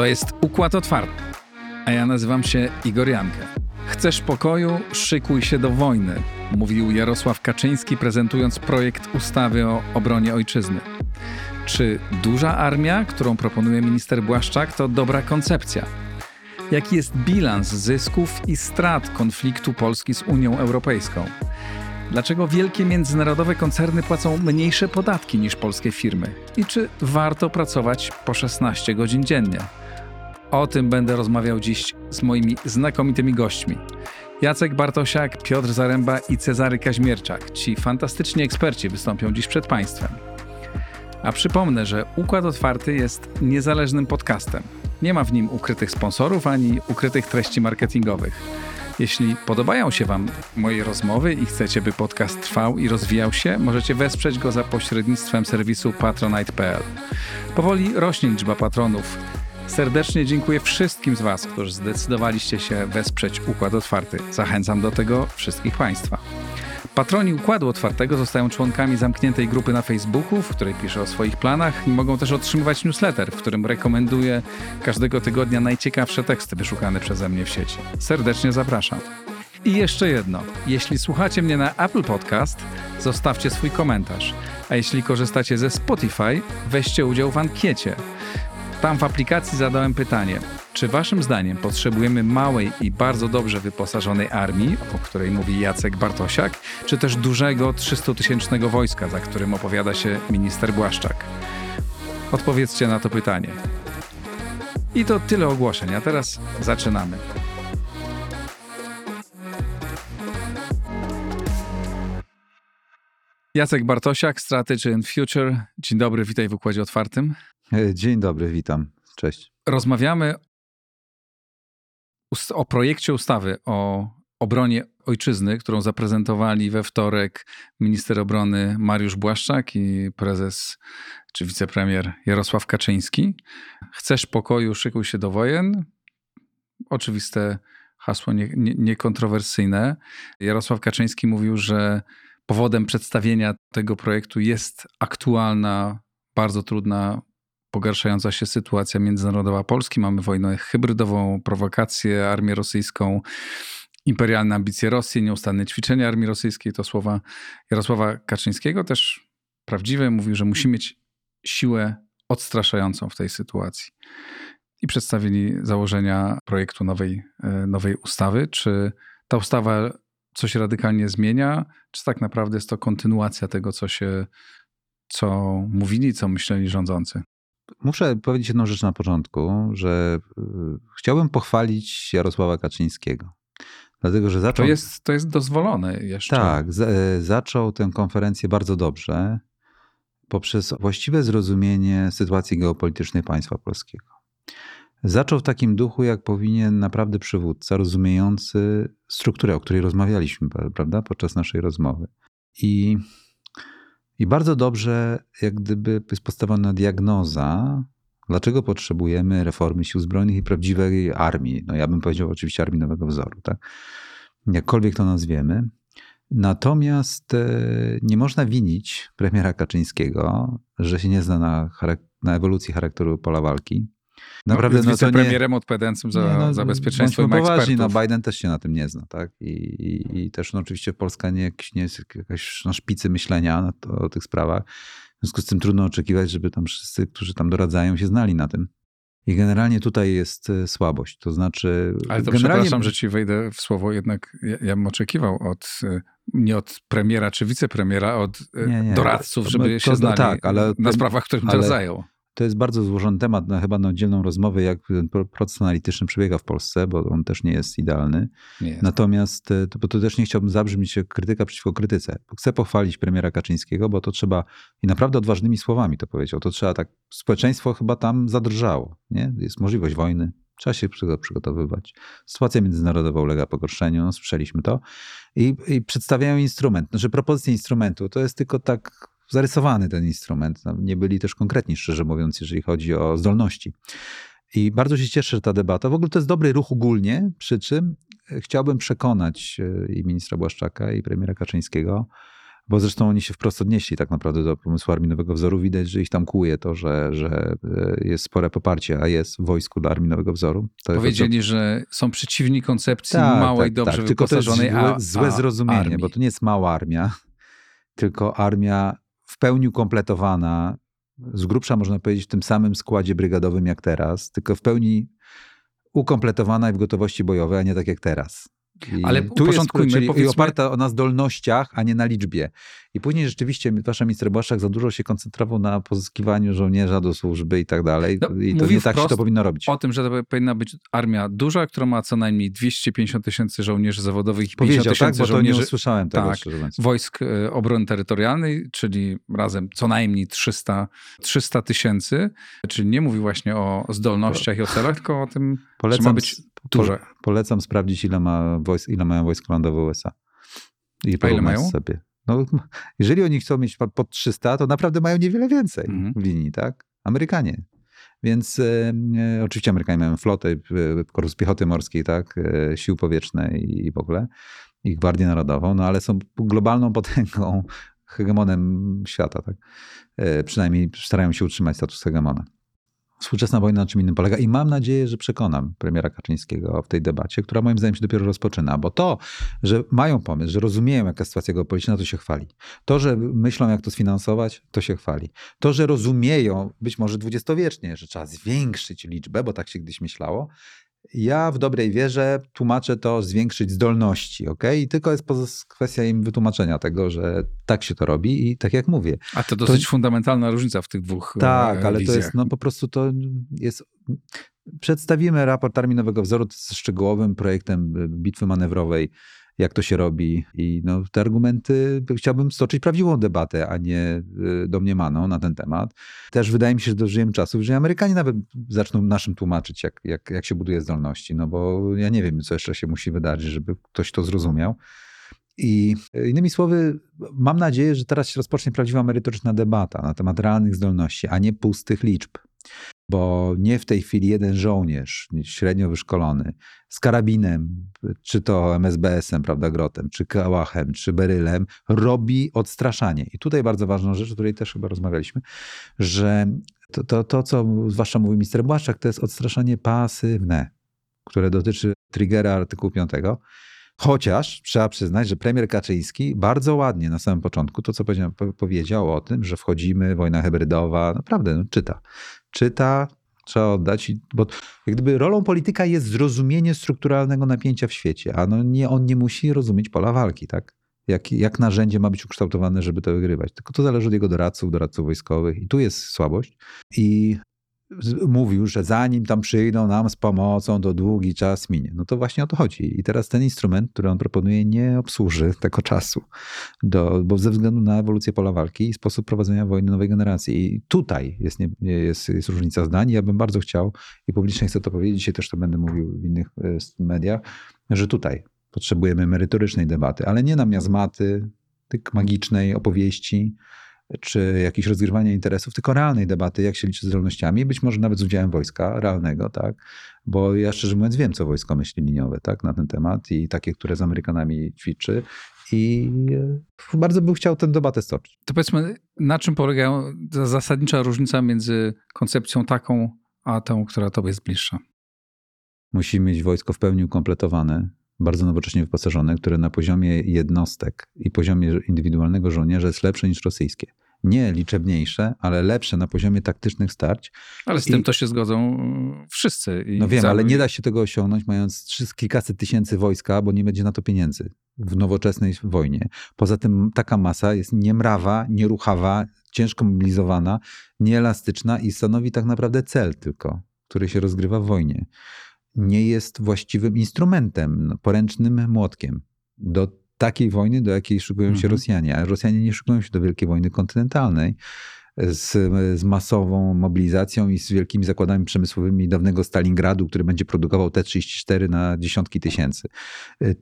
To jest Układ Otwarty, a ja nazywam się Igor Jankę. Chcesz pokoju? Szykuj się do wojny, mówił Jarosław Kaczyński, prezentując projekt ustawy o obronie ojczyzny. Czy duża armia, którą proponuje minister Błaszczak, to dobra koncepcja? Jaki jest bilans zysków i strat konfliktu Polski z Unią Europejską? Dlaczego wielkie międzynarodowe koncerny płacą mniejsze podatki niż polskie firmy? I czy warto pracować po 16 godzin dziennie? O tym będę rozmawiał dziś z moimi znakomitymi gośćmi. Jacek Bartosiak, Piotr Zaręba i Cezary Kaźmierczak. Ci fantastyczni eksperci wystąpią dziś przed Państwem. A przypomnę, że Układ Otwarty jest niezależnym podcastem. Nie ma w nim ukrytych sponsorów ani ukrytych treści marketingowych. Jeśli podobają się Wam moje rozmowy i chcecie, by podcast trwał i rozwijał się, możecie wesprzeć go za pośrednictwem serwisu patronite.pl. Powoli rośnie liczba patronów. Serdecznie dziękuję wszystkim z Was, którzy zdecydowaliście się wesprzeć Układ Otwarty. Zachęcam do tego wszystkich Państwa. Patroni Układu Otwartego zostają członkami zamkniętej grupy na Facebooku, w której piszę o swoich planach i mogą też otrzymywać newsletter, w którym rekomenduję każdego tygodnia najciekawsze teksty wyszukane przeze mnie w sieci. Serdecznie zapraszam. I jeszcze jedno. Jeśli słuchacie mnie na Apple Podcast, zostawcie swój komentarz. A jeśli korzystacie ze Spotify, weźcie udział w ankiecie. Tam w aplikacji zadałem pytanie, czy waszym zdaniem potrzebujemy małej i bardzo dobrze wyposażonej armii, o której mówi Jacek Bartosiak, czy też dużego 300-tysięcznego wojska, za którym opowiada się minister Błaszczak? Odpowiedzcie na to pytanie. I to tyle ogłoszeń, a teraz zaczynamy. Jacek Bartosiak, Strategy and Future. Dzień dobry, witaj w Układzie Otwartym. E, dzień dobry, witam. Cześć. Rozmawiamy o projekcie ustawy o obronie ojczyzny, którą zaprezentowali we wtorek minister obrony Mariusz Błaszczak i prezes czy wicepremier Jarosław Kaczyński. Chcesz pokoju, szykuj się do wojen. Oczywiste hasło niekontrowersyjne. Nie, nie Jarosław Kaczyński mówił, że powodem przedstawienia tego projektu jest aktualna, bardzo trudna pogarszająca się sytuacja międzynarodowa Polski. Mamy wojnę hybrydową, prowokację, armię rosyjską, imperialne ambicje Rosji, nieustanne ćwiczenia armii rosyjskiej. To słowa Jarosława Kaczyńskiego, też prawdziwe. Mówił, że musi mieć siłę odstraszającą w tej sytuacji. I przedstawili założenia projektu nowej, e, nowej ustawy. Czy ta ustawa coś radykalnie zmienia, czy tak naprawdę jest to kontynuacja tego, co się, co mówili, co myśleli rządzący? Muszę powiedzieć jedną rzecz na początku, że y, chciałbym pochwalić Jarosława Kaczyńskiego. Dlatego, że zaczął. To jest, to jest dozwolone jeszcze. Tak, z, e, zaczął tę konferencję bardzo dobrze poprzez właściwe zrozumienie sytuacji geopolitycznej państwa polskiego. Zaczął w takim duchu, jak powinien naprawdę przywódca, rozumiejący strukturę, o której rozmawialiśmy, prawda, podczas naszej rozmowy. I i bardzo dobrze, jak gdyby jest postawiona diagnoza, dlaczego potrzebujemy reformy sił zbrojnych i prawdziwej armii. No ja bym powiedział oczywiście armii nowego wzoru, tak? Jakkolwiek to nazwiemy. Natomiast e, nie można winić premiera Kaczyńskiego, że się nie zna na, na ewolucji charakteru pola walki Naprawdę, no, jest no, wicepremierem nie, odpowiadającym za, nie, no, za bezpieczeństwo i poważni, no Biden też się na tym nie zna, tak? I, i, i też no, oczywiście Polska nie, nie jest jakaś na szpicy myślenia to, o tych sprawach. W związku z tym trudno oczekiwać, żeby tam wszyscy, którzy tam doradzają, się znali na tym. I generalnie tutaj jest e, słabość. To znaczy. Ale to generalnie... przepraszam, że ci wejdę w słowo, jednak ja, ja bym oczekiwał od e, nie od premiera czy wicepremiera, od e, nie, nie. doradców, żeby to, się znali tak, ale, na sprawach, teraz zajął. To jest bardzo złożony temat, na, chyba na oddzielną rozmowę, jak ten proces analityczny przebiega w Polsce, bo on też nie jest idealny. Nie jest. Natomiast e, to, bo to też nie chciałbym zabrzmieć krytyka przeciwko krytyce. Chcę pochwalić premiera Kaczyńskiego, bo to trzeba, i naprawdę odważnymi słowami to powiedział, to trzeba tak, społeczeństwo chyba tam zadrżało. Nie? Jest możliwość wojny, trzeba się przygotowywać. Sytuacja międzynarodowa ulega pogorszeniu, no, słyszeliśmy to. I, I przedstawiają instrument. Znaczy propozycję instrumentu to jest tylko tak zarysowany ten instrument. No, nie byli też konkretni, szczerze mówiąc, jeżeli chodzi o zdolności. I bardzo się cieszę, że ta debata, w ogóle to jest dobry ruch ogólnie, przy czym chciałbym przekonać e, i ministra Błaszczaka, i premiera Kaczyńskiego bo zresztą oni się wprost odnieśli tak naprawdę do pomysłu Armii Nowego Wzoru. Widać, że ich tam kłuje to, że, że e, jest spore poparcie, a jest w wojsku dla Armii Nowego Wzoru. To Powiedzieli, to... że są przeciwni koncepcji tak, małej, tak, dobrze tak. Tylko wyposażonej to jest złe, złe zrozumienie, armii. bo to nie jest mała armia, tylko armia pełni ukompletowana, z grubsza można powiedzieć w tym samym składzie brygadowym jak teraz, tylko w pełni ukompletowana i w gotowości bojowej, a nie tak jak teraz. I Ale tu jest, czyli powiedzmy... oparta na zdolnościach, a nie na liczbie. I później rzeczywiście wasza minister Błaszczak za dużo się koncentrował na pozyskiwaniu żołnierza do służby i tak dalej. No, I to nie tak się to powinno robić. O tym, że to powinna być armia duża, która ma co najmniej 250 tysięcy żołnierzy zawodowych i 50 tak? tysięcy tak, żołnierzy nie usłyszałem tego, tak, wojsk e, obrony terytorialnej, czyli razem co najmniej 300 tysięcy. Czyli nie mówi właśnie o zdolnościach i o celach, tylko o tym, Polecam, że ma być duże. Polecam sprawdzić, ile, ma wojsk, ile mają wojska lądowe USA. I A ile mają? sobie. No, jeżeli oni chcą mieć pod 300, to naprawdę mają niewiele więcej mhm. w linii, tak? Amerykanie. Więc e, e, oczywiście Amerykanie mają flotę, e, korpus piechoty morskiej, tak? E, sił powietrznej i w ogóle, i Gwardię Narodową, no ale są globalną potęgą, hegemonem świata, tak? E, przynajmniej starają się utrzymać status hegemona. Współczesna wojna na czym innym polega i mam nadzieję, że przekonam premiera Kaczyńskiego w tej debacie, która moim zdaniem się dopiero rozpoczyna, bo to, że mają pomysł, że rozumieją jaka jest sytuacja geopolityczna, to się chwali. To, że myślą jak to sfinansować, to się chwali. To, że rozumieją, być może dwudziestowiecznie, że trzeba zwiększyć liczbę, bo tak się kiedyś myślało, ja w dobrej wierze tłumaczę to zwiększyć zdolności, ok? I tylko jest kwestia im wytłumaczenia tego, że tak się to robi i tak jak mówię. A to dosyć to... fundamentalna różnica w tych dwóch Tak, e, ale wizjach. to jest, no po prostu to jest... Przedstawimy raport Armii Nowego Wzoru z szczegółowym projektem bitwy manewrowej jak to się robi. I no, te argumenty chciałbym stoczyć prawdziwą debatę, a nie y, domniemaną na ten temat. Też wydaje mi się, że dożyjemy czasów, że Amerykanie nawet zaczną naszym tłumaczyć, jak, jak, jak się buduje zdolności. No bo ja nie wiem, co jeszcze się musi wydarzyć, żeby ktoś to zrozumiał. I innymi słowy, mam nadzieję, że teraz się rozpocznie prawdziwa merytoryczna debata na temat realnych zdolności, a nie pustych liczb bo nie w tej chwili jeden żołnierz, średnio wyszkolony, z karabinem, czy to MSBS-em, prawda, grotem, czy kałachem, czy berylem, robi odstraszanie. I tutaj bardzo ważną rzecz, o której też chyba rozmawialiśmy, że to, to, to co zwłaszcza mówi minister Błaszczak, to jest odstraszanie pasywne, które dotyczy triggera artykułu 5. Chociaż trzeba przyznać, że premier Kaczyński bardzo ładnie na samym początku to, co powiedział, powiedział o tym, że wchodzimy, wojna hybrydowa, naprawdę no, czyta czyta, trzeba oddać, bo jak gdyby rolą polityka jest zrozumienie strukturalnego napięcia w świecie, a no nie, on nie musi rozumieć pola walki, tak? Jak, jak narzędzie ma być ukształtowane, żeby to wygrywać. Tylko to zależy od jego doradców, doradców wojskowych i tu jest słabość. I mówił, że zanim tam przyjdą nam z pomocą, to długi czas minie. No to właśnie o to chodzi. I teraz ten instrument, który on proponuje, nie obsłuży tego czasu, do, bo ze względu na ewolucję pola walki i sposób prowadzenia wojny nowej generacji. I tutaj jest, nie, jest, jest różnica zdań. Ja bym bardzo chciał i publicznie chcę to powiedzieć, dzisiaj też to będę mówił w innych e, mediach, że tutaj potrzebujemy merytorycznej debaty, ale nie na miazmaty, magicznej opowieści, czy jakieś rozgrywania interesów, tylko realnej debaty, jak się liczy zdolnościami, być może nawet z udziałem wojska realnego, tak? Bo ja szczerze mówiąc wiem, co wojsko myśli liniowe, tak, na ten temat i takie, które z Amerykanami ćwiczy i e, bardzo bym chciał tę debatę stoczyć. To powiedzmy, na czym polega zasadnicza różnica między koncepcją taką, a tą, która tobie jest bliższa? Musimy mieć wojsko w pełni ukompletowane, bardzo nowocześnie wyposażone, które na poziomie jednostek i poziomie indywidualnego żołnierza jest lepsze niż rosyjskie. Nie liczebniejsze, ale lepsze na poziomie taktycznych starć. Ale z I... tym to się zgodzą wszyscy. no wiem, ale nie da się tego osiągnąć mając kilkaset tysięcy wojska, bo nie będzie na to pieniędzy w nowoczesnej wojnie. Poza tym taka masa jest niemrawa, nieruchawa, ciężko mobilizowana, nieelastyczna i stanowi tak naprawdę cel tylko, który się rozgrywa w wojnie nie jest właściwym instrumentem, no, poręcznym młotkiem do takiej wojny, do jakiej szykują się mhm. Rosjanie. A Rosjanie nie szykują się do wielkiej wojny kontynentalnej z, z, masową mobilizacją i z wielkimi zakładami przemysłowymi dawnego Stalingradu, który będzie produkował T-34 na dziesiątki tysięcy.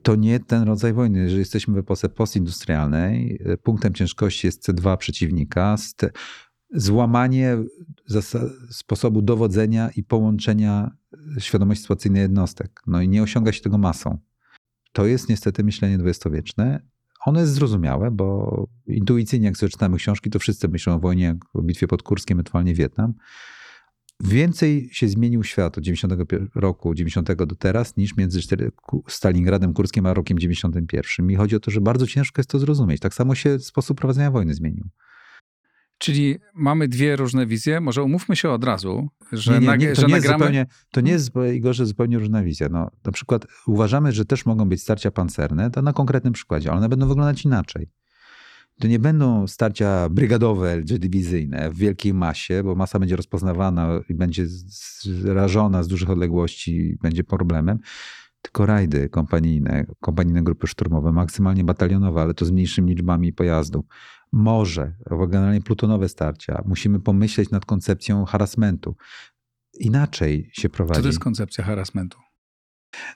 To nie ten rodzaj wojny. Jeżeli jesteśmy w epoce postindustrialnej, punktem ciężkości jest C2 przeciwnika, złamanie sposobu dowodzenia i połączenia świadomości sytuacyjnej jednostek. No i nie osiąga się tego masą. To jest niestety myślenie dwudziestowieczne, Ono jest zrozumiałe, bo intuicyjnie, jak sobie czytamy książki, to wszyscy myślą o wojnie, o bitwie pod Kurskiem, ewentualnie Wietnam. Więcej się zmienił świat od 90 roku, 90 do teraz, niż między Stalingradem Kurskiem a rokiem 91. I chodzi o to, że bardzo ciężko jest to zrozumieć. Tak samo się sposób prowadzenia wojny zmienił. Czyli mamy dwie różne wizje. Może umówmy się od razu, że, nie, nie, nie, to że nie nagramy... Zupełnie, to nie jest, Igorze, zupełnie różna wizja. No, na przykład uważamy, że też mogą być starcia pancerne, to na konkretnym przykładzie, ale one będą wyglądać inaczej. To nie będą starcia brygadowe czy dywizyjne w wielkiej masie, bo masa będzie rozpoznawana i będzie zrażona z dużych odległości i będzie problemem. Tylko rajdy kompanijne, kompanijne grupy szturmowe, maksymalnie batalionowe, ale to z mniejszymi liczbami pojazdów może, albo generalnie plutonowe starcia. Musimy pomyśleć nad koncepcją harassmentu. Inaczej się prowadzi. Co to jest koncepcja harassmentu?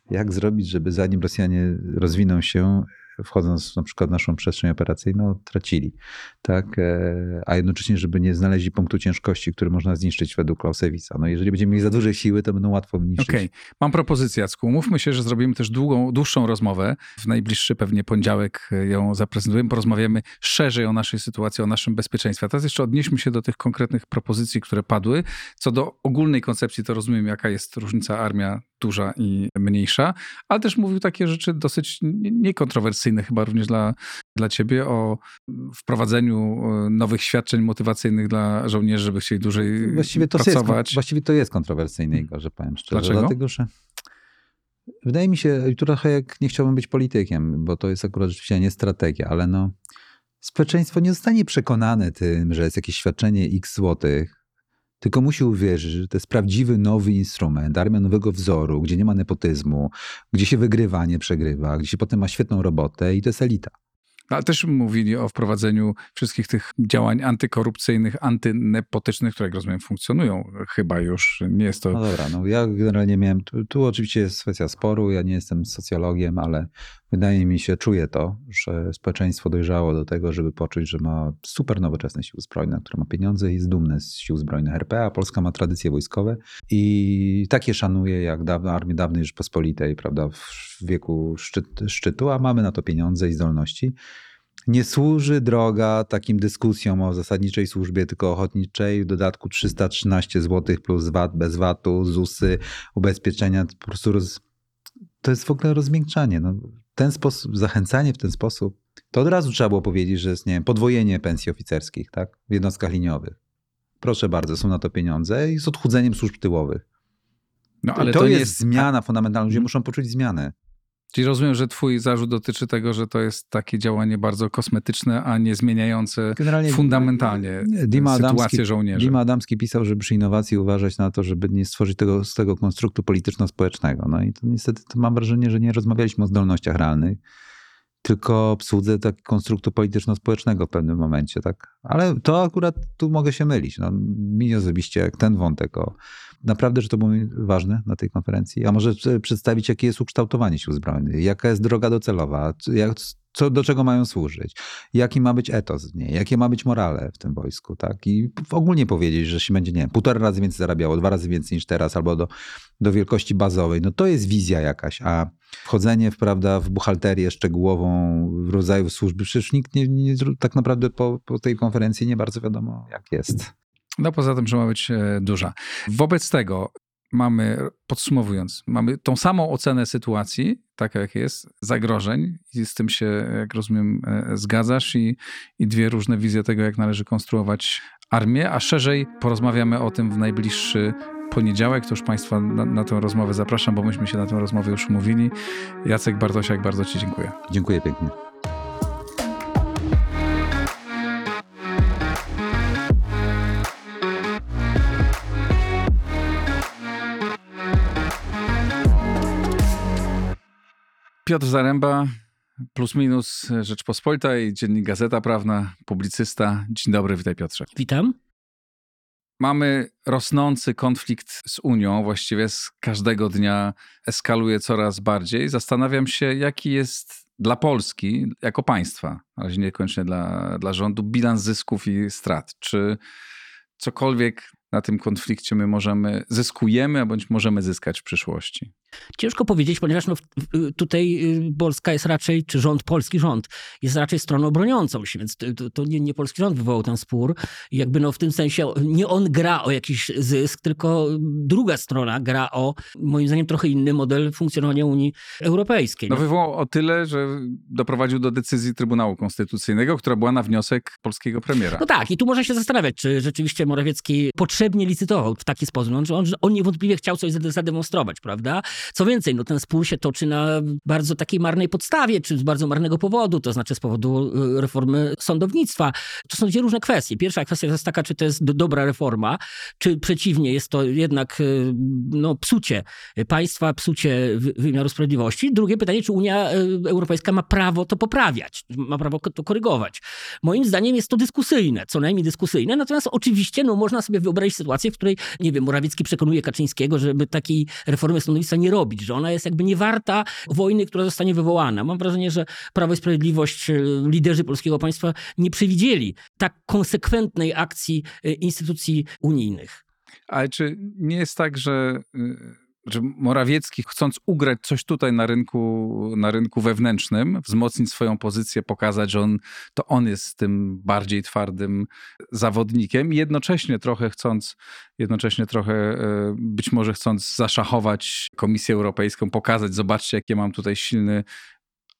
Jak zrobić, żeby zanim Rosjanie rozwiną się, wchodząc na przykład w naszą przestrzeń operacyjną, tracili. Tak? E, a jednocześnie, żeby nie znaleźli punktu ciężkości, który można zniszczyć według Clausewitza. No jeżeli będziemy mieli za duże siły, to będą łatwo niszczyć. Okej, okay. mam propozycję, Jacku. Mówmy się, że zrobimy też długą, dłuższą rozmowę. W najbliższy pewnie poniedziałek ją zaprezentujemy. Porozmawiamy szerzej o naszej sytuacji, o naszym bezpieczeństwie. A teraz jeszcze odnieśmy się do tych konkretnych propozycji, które padły. Co do ogólnej koncepcji, to rozumiem, jaka jest różnica armia duża i mniejsza, ale też mówił takie rzeczy dosyć niekontrowersyjne chyba również dla, dla ciebie o wprowadzeniu e, nowych świadczeń motywacyjnych dla żołnierzy, żeby chcieli dłużej właściwie to pracować. Jest, właściwie to jest kontrowersyjne, Igor, że powiem szczerze. Dlaczego? Dlatego, że wydaje mi się, trochę jak nie chciałbym być politykiem, bo to jest akurat rzeczywiście nie strategia, ale no społeczeństwo nie zostanie przekonane tym, że jest jakieś świadczenie x złotych, tylko musi uwierzyć, że to jest prawdziwy nowy instrument, armia nowego wzoru, gdzie nie ma nepotyzmu, gdzie się wygrywa, nie przegrywa, gdzie się potem ma świetną robotę i to jest elita. No, ale też mówili o wprowadzeniu wszystkich tych działań antykorupcyjnych, antynepotycznych, które jak rozumiem funkcjonują chyba już. Nie jest to... No dobra, no ja generalnie miałem, tu, tu oczywiście jest kwestia sporu, ja nie jestem socjologiem, ale wydaje mi się, czuję to, że społeczeństwo dojrzało do tego, żeby poczuć, że ma super nowoczesne siły zbrojne, które ma pieniądze i jest dumne z sił zbrojnych RP, a Polska ma tradycje wojskowe i takie szanuje jak dawno, armię dawnej Rzeczpospolitej, prawda, w wieku szczyt, szczytu, a mamy na to pieniądze i zdolności. Nie służy droga takim dyskusjom o zasadniczej służbie, tylko ochotniczej. W dodatku 313 zł plus VAT, bez VAT-u, ZUSy, ubezpieczenia. Po prostu roz... to jest w ogóle rozmiękczanie. No, ten sposób, zachęcanie w ten sposób, to od razu trzeba było powiedzieć, że jest nie wiem, podwojenie pensji oficerskich tak, w jednostkach liniowych. Proszę bardzo, są na to pieniądze i z odchudzeniem służb tyłowych. No, ale to, to jest, jest zmiana fundamentalna. Ludzie hmm. muszą poczuć zmianę. Czyli rozumiem, że twój zarzut dotyczy tego, że to jest takie działanie bardzo kosmetyczne, a nie zmieniające Generalnie fundamentalnie Dima sytuację Adamski, żołnierzy. Dima Adamski pisał, że przy innowacji uważać na to, żeby nie stworzyć tego, z tego konstruktu polityczno-społecznego. No i to niestety to mam wrażenie, że nie rozmawialiśmy o zdolnościach realnych, tylko obsłudze tak konstruktu polityczno-społecznego w pewnym momencie, tak? Ale to akurat tu mogę się mylić. No, mi osobiście, ten wątek o naprawdę, że to było ważne na tej konferencji. A może przedstawić, jakie jest ukształtowanie sił zbrojnych, jaka jest droga docelowa, jak, co, do czego mają służyć, jaki ma być etos w niej, jakie ma być morale w tym wojsku, tak? I ogólnie powiedzieć, że się będzie, nie wiem, półtora razy więcej zarabiało, dwa razy więcej niż teraz, albo do, do wielkości bazowej. No to jest wizja jakaś, a wchodzenie w, prawda, w buchalterię szczegółową w rodzaju służby, przecież nikt nie, nie tak naprawdę po, po tej konferencji nie bardzo wiadomo, jak jest. No poza tym, że ma być e, duża. Wobec tego mamy, podsumowując, mamy tą samą ocenę sytuacji, taka jak jest, zagrożeń i z tym się, jak rozumiem, e, zgadzasz i, i dwie różne wizje tego, jak należy konstruować armię, a szerzej porozmawiamy o tym w najbliższy poniedziałek. To już Państwa na, na tę rozmowę zapraszam, bo myśmy się na tę rozmowę już umówili. Jacek Bartosiak, bardzo Ci dziękuję. Dziękuję pięknie. Piotr Zaręba, plus minus Rzeczpospolita i dziennik Gazeta Prawna, publicysta. Dzień dobry, witaj Piotrze. Witam. Mamy rosnący konflikt z Unią, właściwie z każdego dnia eskaluje coraz bardziej. Zastanawiam się, jaki jest dla Polski jako państwa, ale niekoniecznie dla, dla rządu, bilans zysków i strat. Czy cokolwiek na tym konflikcie my możemy, zyskujemy, bądź możemy zyskać w przyszłości? Ciężko powiedzieć, ponieważ no, tutaj y, Polska jest raczej, czy rząd, polski rząd, jest raczej stroną broniącą się, więc to, to nie, nie, polski rząd wywołał ten spór. I jakby no w tym sensie nie on gra o jakiś zysk, tylko druga strona gra o, moim zdaniem, trochę inny model funkcjonowania Unii Europejskiej. No wywołał o tyle, że doprowadził do decyzji Trybunału Konstytucyjnego, która była na wniosek polskiego premiera. No tak, i tu można się zastanawiać, czy rzeczywiście Morawiecki potrzebnie licytował w taki sposób. On, on, on niewątpliwie chciał coś zademonstrować, prawda? Co więcej, no ten spór się toczy na bardzo takiej marnej podstawie, czy z bardzo marnego powodu, to znaczy z powodu y, reformy sądownictwa. To są dwie różne kwestie. Pierwsza kwestia jest taka, czy to jest dobra reforma, czy przeciwnie, jest to jednak y, no, psucie państwa, psucie wymiaru sprawiedliwości. Drugie pytanie, czy Unia y, Europejska ma prawo to poprawiać, ma prawo to korygować. Moim zdaniem jest to dyskusyjne, co najmniej dyskusyjne, natomiast oczywiście no, można sobie wyobrazić sytuację, w której, nie wiem, Morawiecki przekonuje Kaczyńskiego, żeby takiej reformy sądownictwa nie robić, że ona jest jakby niewarta wojny, która zostanie wywołana. Mam wrażenie, że Prawo i Sprawiedliwość, e, liderzy polskiego państwa nie przewidzieli tak konsekwentnej akcji e, instytucji unijnych. Ale czy nie jest tak, że y, że Morawiecki, chcąc ugrać coś tutaj na rynku, na rynku wewnętrznym, wzmocnić swoją pozycję, pokazać, że on, to on jest tym bardziej twardym zawodnikiem, jednocześnie trochę chcąc, jednocześnie trochę e, być może chcąc zaszachować Komisję Europejską, pokazać, zobaczcie, jakie mam tutaj silny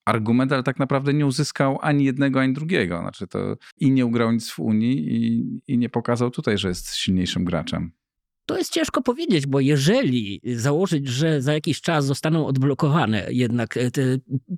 argument, ale tak naprawdę nie uzyskał ani jednego, ani drugiego. Znaczy to i nie ugrał nic w Unii i, i nie pokazał tutaj, że jest silniejszym graczem. To jest ciężko powiedzieć, bo jeżeli założyć, że za jakiś czas zostaną odblokowane jednak e, te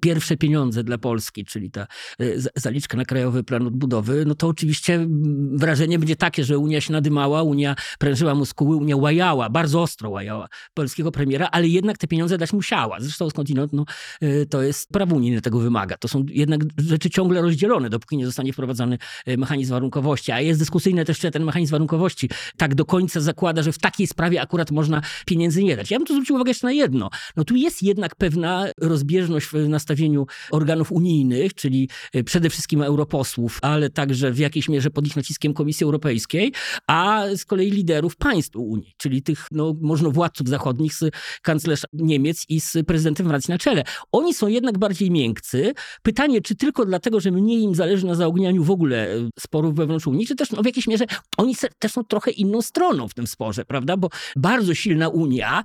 pierwsze pieniądze dla Polski, czyli ta e, zaliczka na Krajowy Plan Odbudowy, no to oczywiście wrażenie będzie takie, że Unia się nadymała, Unia prężyła muskuły, Unia łajała, bardzo ostro łajała polskiego premiera, ale jednak te pieniądze dać musiała. Zresztą skądinąd no, e, to jest prawo unijne tego wymaga. To są jednak rzeczy ciągle rozdzielone, dopóki nie zostanie wprowadzony mechanizm warunkowości. A jest dyskusyjne też, czy ten mechanizm warunkowości tak do końca zakłada, że w takiej sprawie akurat można pieniędzy nie dać. Ja bym tu zwrócił uwagę jeszcze na jedno. No tu jest jednak pewna rozbieżność w nastawieniu organów unijnych, czyli e, przede wszystkim europosłów, ale także w jakiejś mierze pod ich naciskiem Komisji Europejskiej, a z kolei liderów państw Unii, czyli tych no, można władców zachodnich, z kanclerz Niemiec i z prezydentem Francji na czele. Oni są jednak bardziej miękcy. Pytanie, czy tylko dlatego, że mniej im zależy na zaognianiu w ogóle e, sporów wewnątrz Unii, czy też no, w jakiejś mierze oni też są trochę inną stroną w tym sporze, prawda? Bo bardzo silna Unia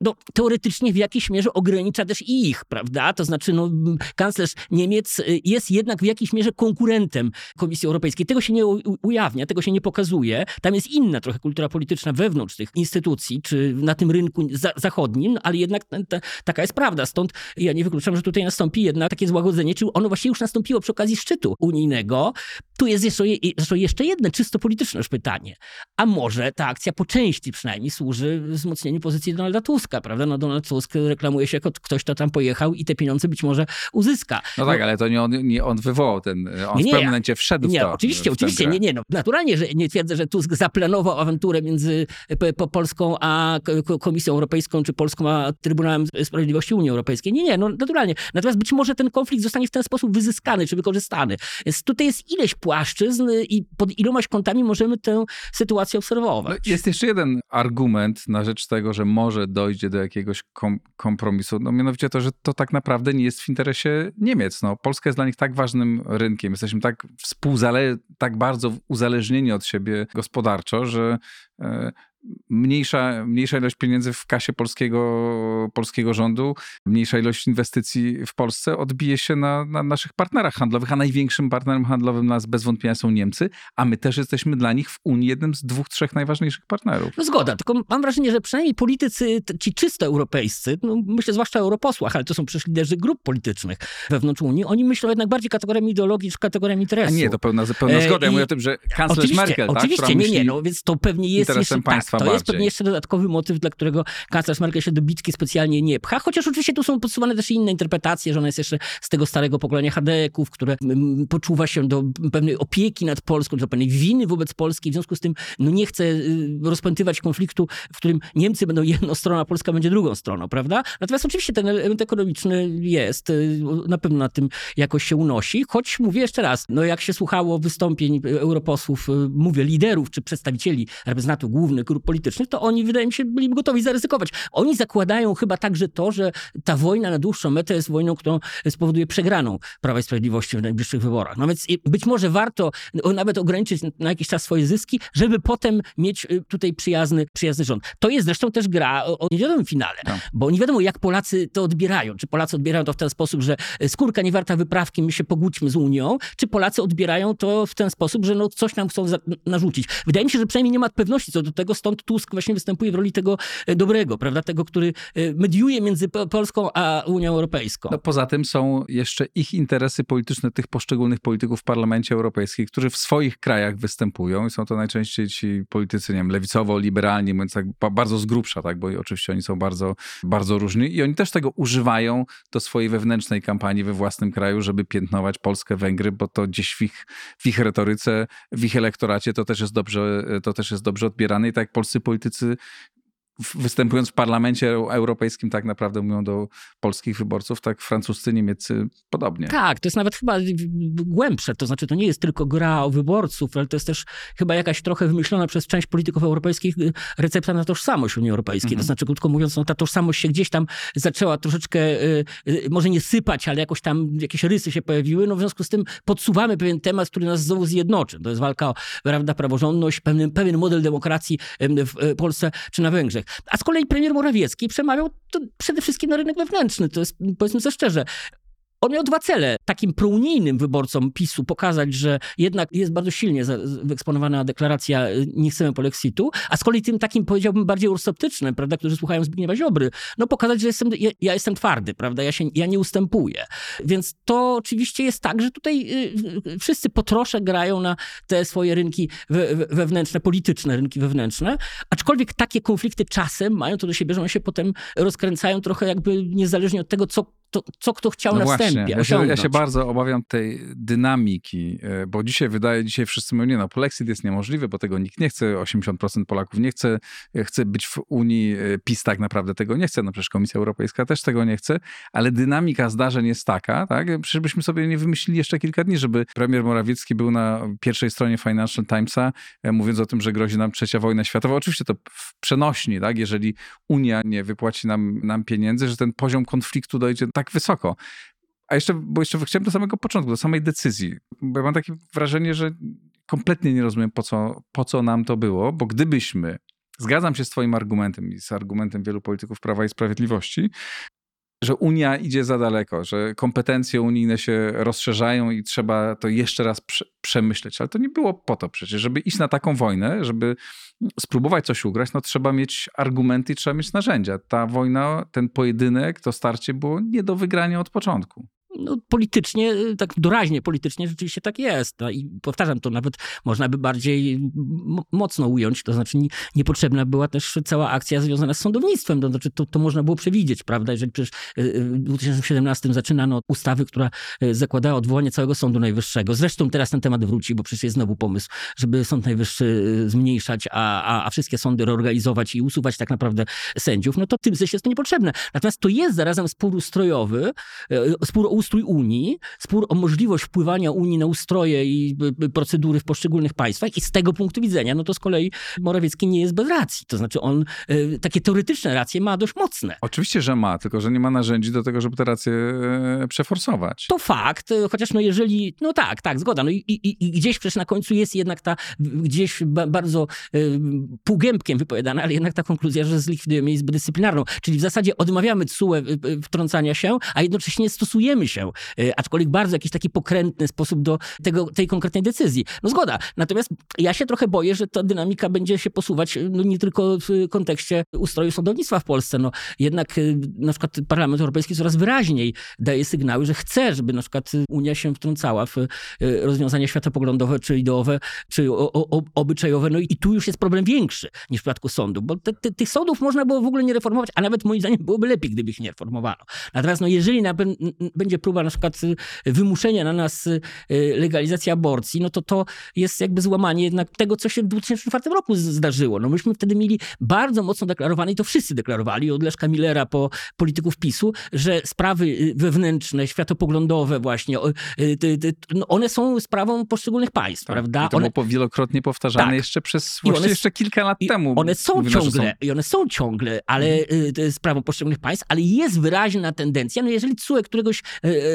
no, teoretycznie w jakiejś mierze ogranicza też i ich, prawda? To znaczy, no, kanclerz Niemiec y, jest jednak w jakiejś mierze konkurentem Komisji Europejskiej. Tego się nie ujawnia, tego się nie pokazuje. Tam jest inna trochę kultura polityczna wewnątrz tych instytucji, czy na tym rynku za zachodnim, ale jednak ta, taka jest prawda. Stąd ja nie wykluczam, że tutaj nastąpi jednak takie złagodzenie, czy ono właściwie już nastąpiło przy okazji szczytu unijnego. Tu jest jeszcze, jeszcze, jeszcze jedno czysto polityczne już pytanie. A może ta akcja po części przynajmniej służy wzmocnieniu pozycji Donalda Tuska? Tuska, prawda? No Donald Tusk reklamuje się jako ktoś, kto tam pojechał i te pieniądze być może uzyska. No tak, no, ale to nie on, nie on wywołał ten, on nie, w pewnym momencie wszedł nie, w to. Oczywiście, oczywiście, nie, nie, no, naturalnie, że nie twierdzę, że Tusk zaplanował awanturę między Polską a Komisją Europejską, czy Polską a Trybunałem Sprawiedliwości Unii Europejskiej. Nie, nie, no naturalnie. Natomiast być może ten konflikt zostanie w ten sposób wyzyskany, czy wykorzystany. Więc tutaj jest ileś płaszczyzn i pod ilomaś kątami możemy tę sytuację obserwować. No, jest jeszcze jeden argument na rzecz tego, że może dojść dojdzie do jakiegoś kom kompromisu. No mianowicie to, że to tak naprawdę nie jest w interesie Niemiec. No, Polska jest dla nich tak ważnym rynkiem. Jesteśmy tak współzale, tak bardzo uzależnieni od siebie gospodarczo, że e, mniejsza, mniejsza ilość pieniędzy w kasie polskiego, polskiego rządu, mniejsza ilość inwestycji w Polsce odbije się na, na, naszych partnerach handlowych, a największym partnerem handlowym nas bez wątpienia są Niemcy, a my też jesteśmy dla nich w Unii jednym z dwóch, trzech najważniejszych partnerów. No zgoda, tylko mam wrażenie, że przynajmniej politycy, ci czysto europejscy, no myślę zwłaszcza o europosłach, ale to są przecież liderzy grup politycznych wewnątrz Unii, oni myślą jednak bardziej kategoriami ideologii niż kategoriami interesu. A nie, to pełna, pełna zgoda. Ja mówię o tym, że kanclerz Merkel, tak, oczywiście, nie, nie, no więc to pewnie jest jeszcze, tak, to bardziej. jest pewnie jeszcze dodatkowy motyw, dla którego kanclerz Merkel się do bitki specjalnie nie pcha, chociaż oczywiście tu są podsuwane też inne interpretacje, że ona jest jeszcze z tego starego pokolenia Hadeków, które mm, poczuwa się do pewnej opieki nad Polską, do pewnej winy wobec Polski, w związku z tym no nie chce y, rozpętywać konfliktu, w którym Niemcy będą jedną stroną, a Polska będzie drugą stroną, prawda? Natomiast oczywiście ten element ekonomiczny jest, y, na pewno na tym jakoś się unosi, choć mówię jeszcze raz, no jak się słuchało wystąpień europosłów, y, mówię liderów czy przedstawicieli reprezentantów głównych grup grup politycznych, to oni, wydaje mi się, byli gotowi zaryzykować. Oni zakładają chyba także to, że ta wojna na dłuższą metę jest wojną, którą spowoduje przegraną Prawa i Sprawiedliwości w najbliższych wyborach. No więc być może warto nawet ograniczyć na jakiś czas swoje zyski, żeby potem mieć y, tutaj przyjazny, przyjazny rząd. To jest zresztą też gra o niewiadomym finale, Tak. bo nie wiadomo, jak Polacy to odbierają. Czy Polacy odbierają to w ten sposób, że skórka nie warta wyprawki, my się pogódźmy z Unią, czy Polacy odbierają to w ten sposób, że no coś nam chcą narzucić. Wydaje mi się, że przynajmniej nie ma pewności co do tego, stąd Tusk właśnie występuje w roli tego e, dobrego, prawda, tego, który e, mediuje między Po- Polską a Unią Europejską. No, poza tym są jeszcze ich interesy polityczne tych poszczególnych polityków w Parlamencie Europejskim, którzy w swoich krajach występują i są to najczęściej ci politycy, nie wiem, lewicowo-liberalni, mówiąc tak ba- bardzo z grubsza, tak, bo oczywiście oni są bardzo, bardzo różni i oni też tego używają do swojej wewnętrznej kampanii we własnym kraju, żeby piętnować Polskę, Węgry, bo to gdzieś w ich, w ich retoryce, w ich elektoracie to też jest dobrze, to też jest dobrze odbierane. I tak polscy politycy występując w parlamencie europejskim tak naprawdę mówią do polskich wyborców, tak francuscy, niemieccy podobnie. Tak, to jest nawet chyba głębsze, to znaczy to nie jest tylko gra o wyborców, ale to jest też chyba jakaś trochę wymyślona przez część polityków europejskich y, recepta na tożsamość Unii Europejskiej. Mhm. To znaczy, krótko mówiąc, no, ta tożsamość się gdzieś tam zaczęła troszeczkę, y, y, może nie sypać, ale jakoś tam jakieś rysy się pojawiły, no w związku z tym podsuwamy pewien temat, który nas znowu zjednoczy. To jest walka o prawda, praworządność, pewien, pewien model demokracji em, w e, Polsce czy na Węgrzech. A z kolei premier Morawiecki przemawiał przede wszystkim na rynek wewnętrzny. To jest, powiedzmy sobie szczerze, on miał dwa cele. Takim prounijnym wyborcom PiSu pokazać, że jednak jest bardzo silnie wyeksponowana deklaracja nie chcemy polexitu, a z kolei tym takim powiedziałbym bardziej ursoptycznym, prawda, którzy słuchają Zbigniewa Ziobry, no pokazać, że jestem, ja, ja jestem twardy, prawda, ja, się, ja nie ustępuję. Więc to oczywiście jest tak, że tutaj y, y, wszyscy po trosze grają na te swoje rynki we- wewnętrzne, polityczne rynki wewnętrzne, aczkolwiek takie konflikty czasem mają to do siebie, że one się potem rozkręcają trochę jakby niezależnie od tego, co, to, co kto chciał No na właśnie, wstępie ja się, ja się bardzo obawiam tej dynamiki, e, bo dzisiaj wydaje, dzisiaj wszyscy mówią, nie no, polexit jest niemożliwy, bo tego nikt nie chce, 80% Polaków nie chce, e, chce być w Unii, e, PiS tak naprawdę tego nie chce, no przecież Komisja Europejska też tego nie chce, ale dynamika zdarzeń jest taka, tak, przecież byśmy sobie nie wymyślili jeszcze kilka dni, żeby premier Morawiecki był na pierwszej stronie Financial Timesa, mówiąc o tym, że grozi nam trzecia wojna światowa. Oczywiście to w przenośni, tak, jeżeli Unia nie wypłaci nam, nam pieniędzy, że ten poziom konfliktu dojdzie tak wysoko. A jeszcze, bo jeszcze chciałem do samego początku, do samej decyzji. Bo ja mam takie wrażenie, że kompletnie nie rozumiem, po co, po co nam to było, bo gdybyśmy, zgadzam się z twoim argumentem i z argumentem wielu polityków Prawa i Sprawiedliwości, że Unia idzie za daleko, że kompetencje unijne się rozszerzają i trzeba to jeszcze raz prze, przemyśleć. Ale to nie było po to przecież, żeby iść na taką wojnę, żeby spróbować coś ugrać, no trzeba mieć argumenty i trzeba mieć narzędzia. Ta wojna, ten pojedynek, to starcie było nie do wygrania od początku. No, politycznie, y, tak doraźnie politycznie rzeczywiście tak jest. No I powtarzam, to nawet można by bardziej mocno ująć, to znaczy nie, niepotrzebna była też cała akcja związana z sądownictwem, to znaczy to, to można było przewidzieć, prawda? Jeżeli przecież y, y, w 2017 zaczynano ustawy, która zakładała odwołanie całego Sądu Najwyższego. Zresztą teraz ten temat wróci, bo przecież jest znowu pomysł, żeby Sąd Najwyższy zmniejszać, a, a, a wszystkie sądy reorganizować i usuwać tak naprawdę sędziów, no to tym sensie jest to niepotrzebne. Natomiast to jest zarazem spór ustrojowy, spór o ustrój Unii, spór o możliwość wpływania Unii na ustroje i procedury w poszczególnych państwach i z tego punktu widzenia, no to z kolei Morawiecki nie jest bez racji. To znaczy on e, takie teoretyczne racje ma dość mocne. Oczywiście, że ma, tylko że nie ma narzędzi do tego, żeby te racje e, przeforsować. To fakt, e, chociaż no jeżeli, no tak, tak, zgoda. No i, i, i gdzieś przecież na końcu jest jednak ta, gdzieś ba, bardzo y, półgębkiem wypowiadana, ale jednak ta konkluzja, że zlikwidujemy Izbę Dyscyplinarną. Czyli w zasadzie odmawiamy CUE wtrącania się, a jednocześnie stosujemy się, y, aczkolwiek bardzo jakiś taki pokrętny sposób do tego, tej konkretnej decyzji. No zgoda. Natomiast ja się trochę boję, że ta dynamika będzie się posuwać y, no, nie tylko w kontekście ustroju sądownictwa w Polsce. No, jednak y, na przykład Parlament Europejski coraz wyraźniej daje sygnały, że chce, żeby na przykład Unia się wtrącała w rozwiązania światopoglądowe, czy ideowe, czy o, o, obyczajowe. No i tu już jest problem większy niż w przypadku sądu, bo te, te, tych sądów można było w ogóle nie reformować, a nawet moim zdaniem byłoby lepiej, gdyby ich nie reformowano. Natomiast no, jeżeli na, będzie próba próba na przykład y, wymuszenia na nas y, legalizacji aborcji, no to to jest jakby złamanie jednak tego, co się w 2004 roku zdarzyło. No myśmy wtedy mieli bardzo mocno deklarowane, i to wszyscy deklarowali, od Leszka Millera po polityków PiSu, że sprawy y, wewnętrzne, światopoglądowe właśnie, no one są sprawą poszczególnych państw, prawda? Tak. I to One, było wielokrotnie powtarzane Tak. jeszcze przez one jeszcze kilka lat i temu. one są ciągle, i one są ciągle, ale Mhm. sprawą poszczególnych państw, ale jest wyraźna tendencja, no jeżeli CUE któregoś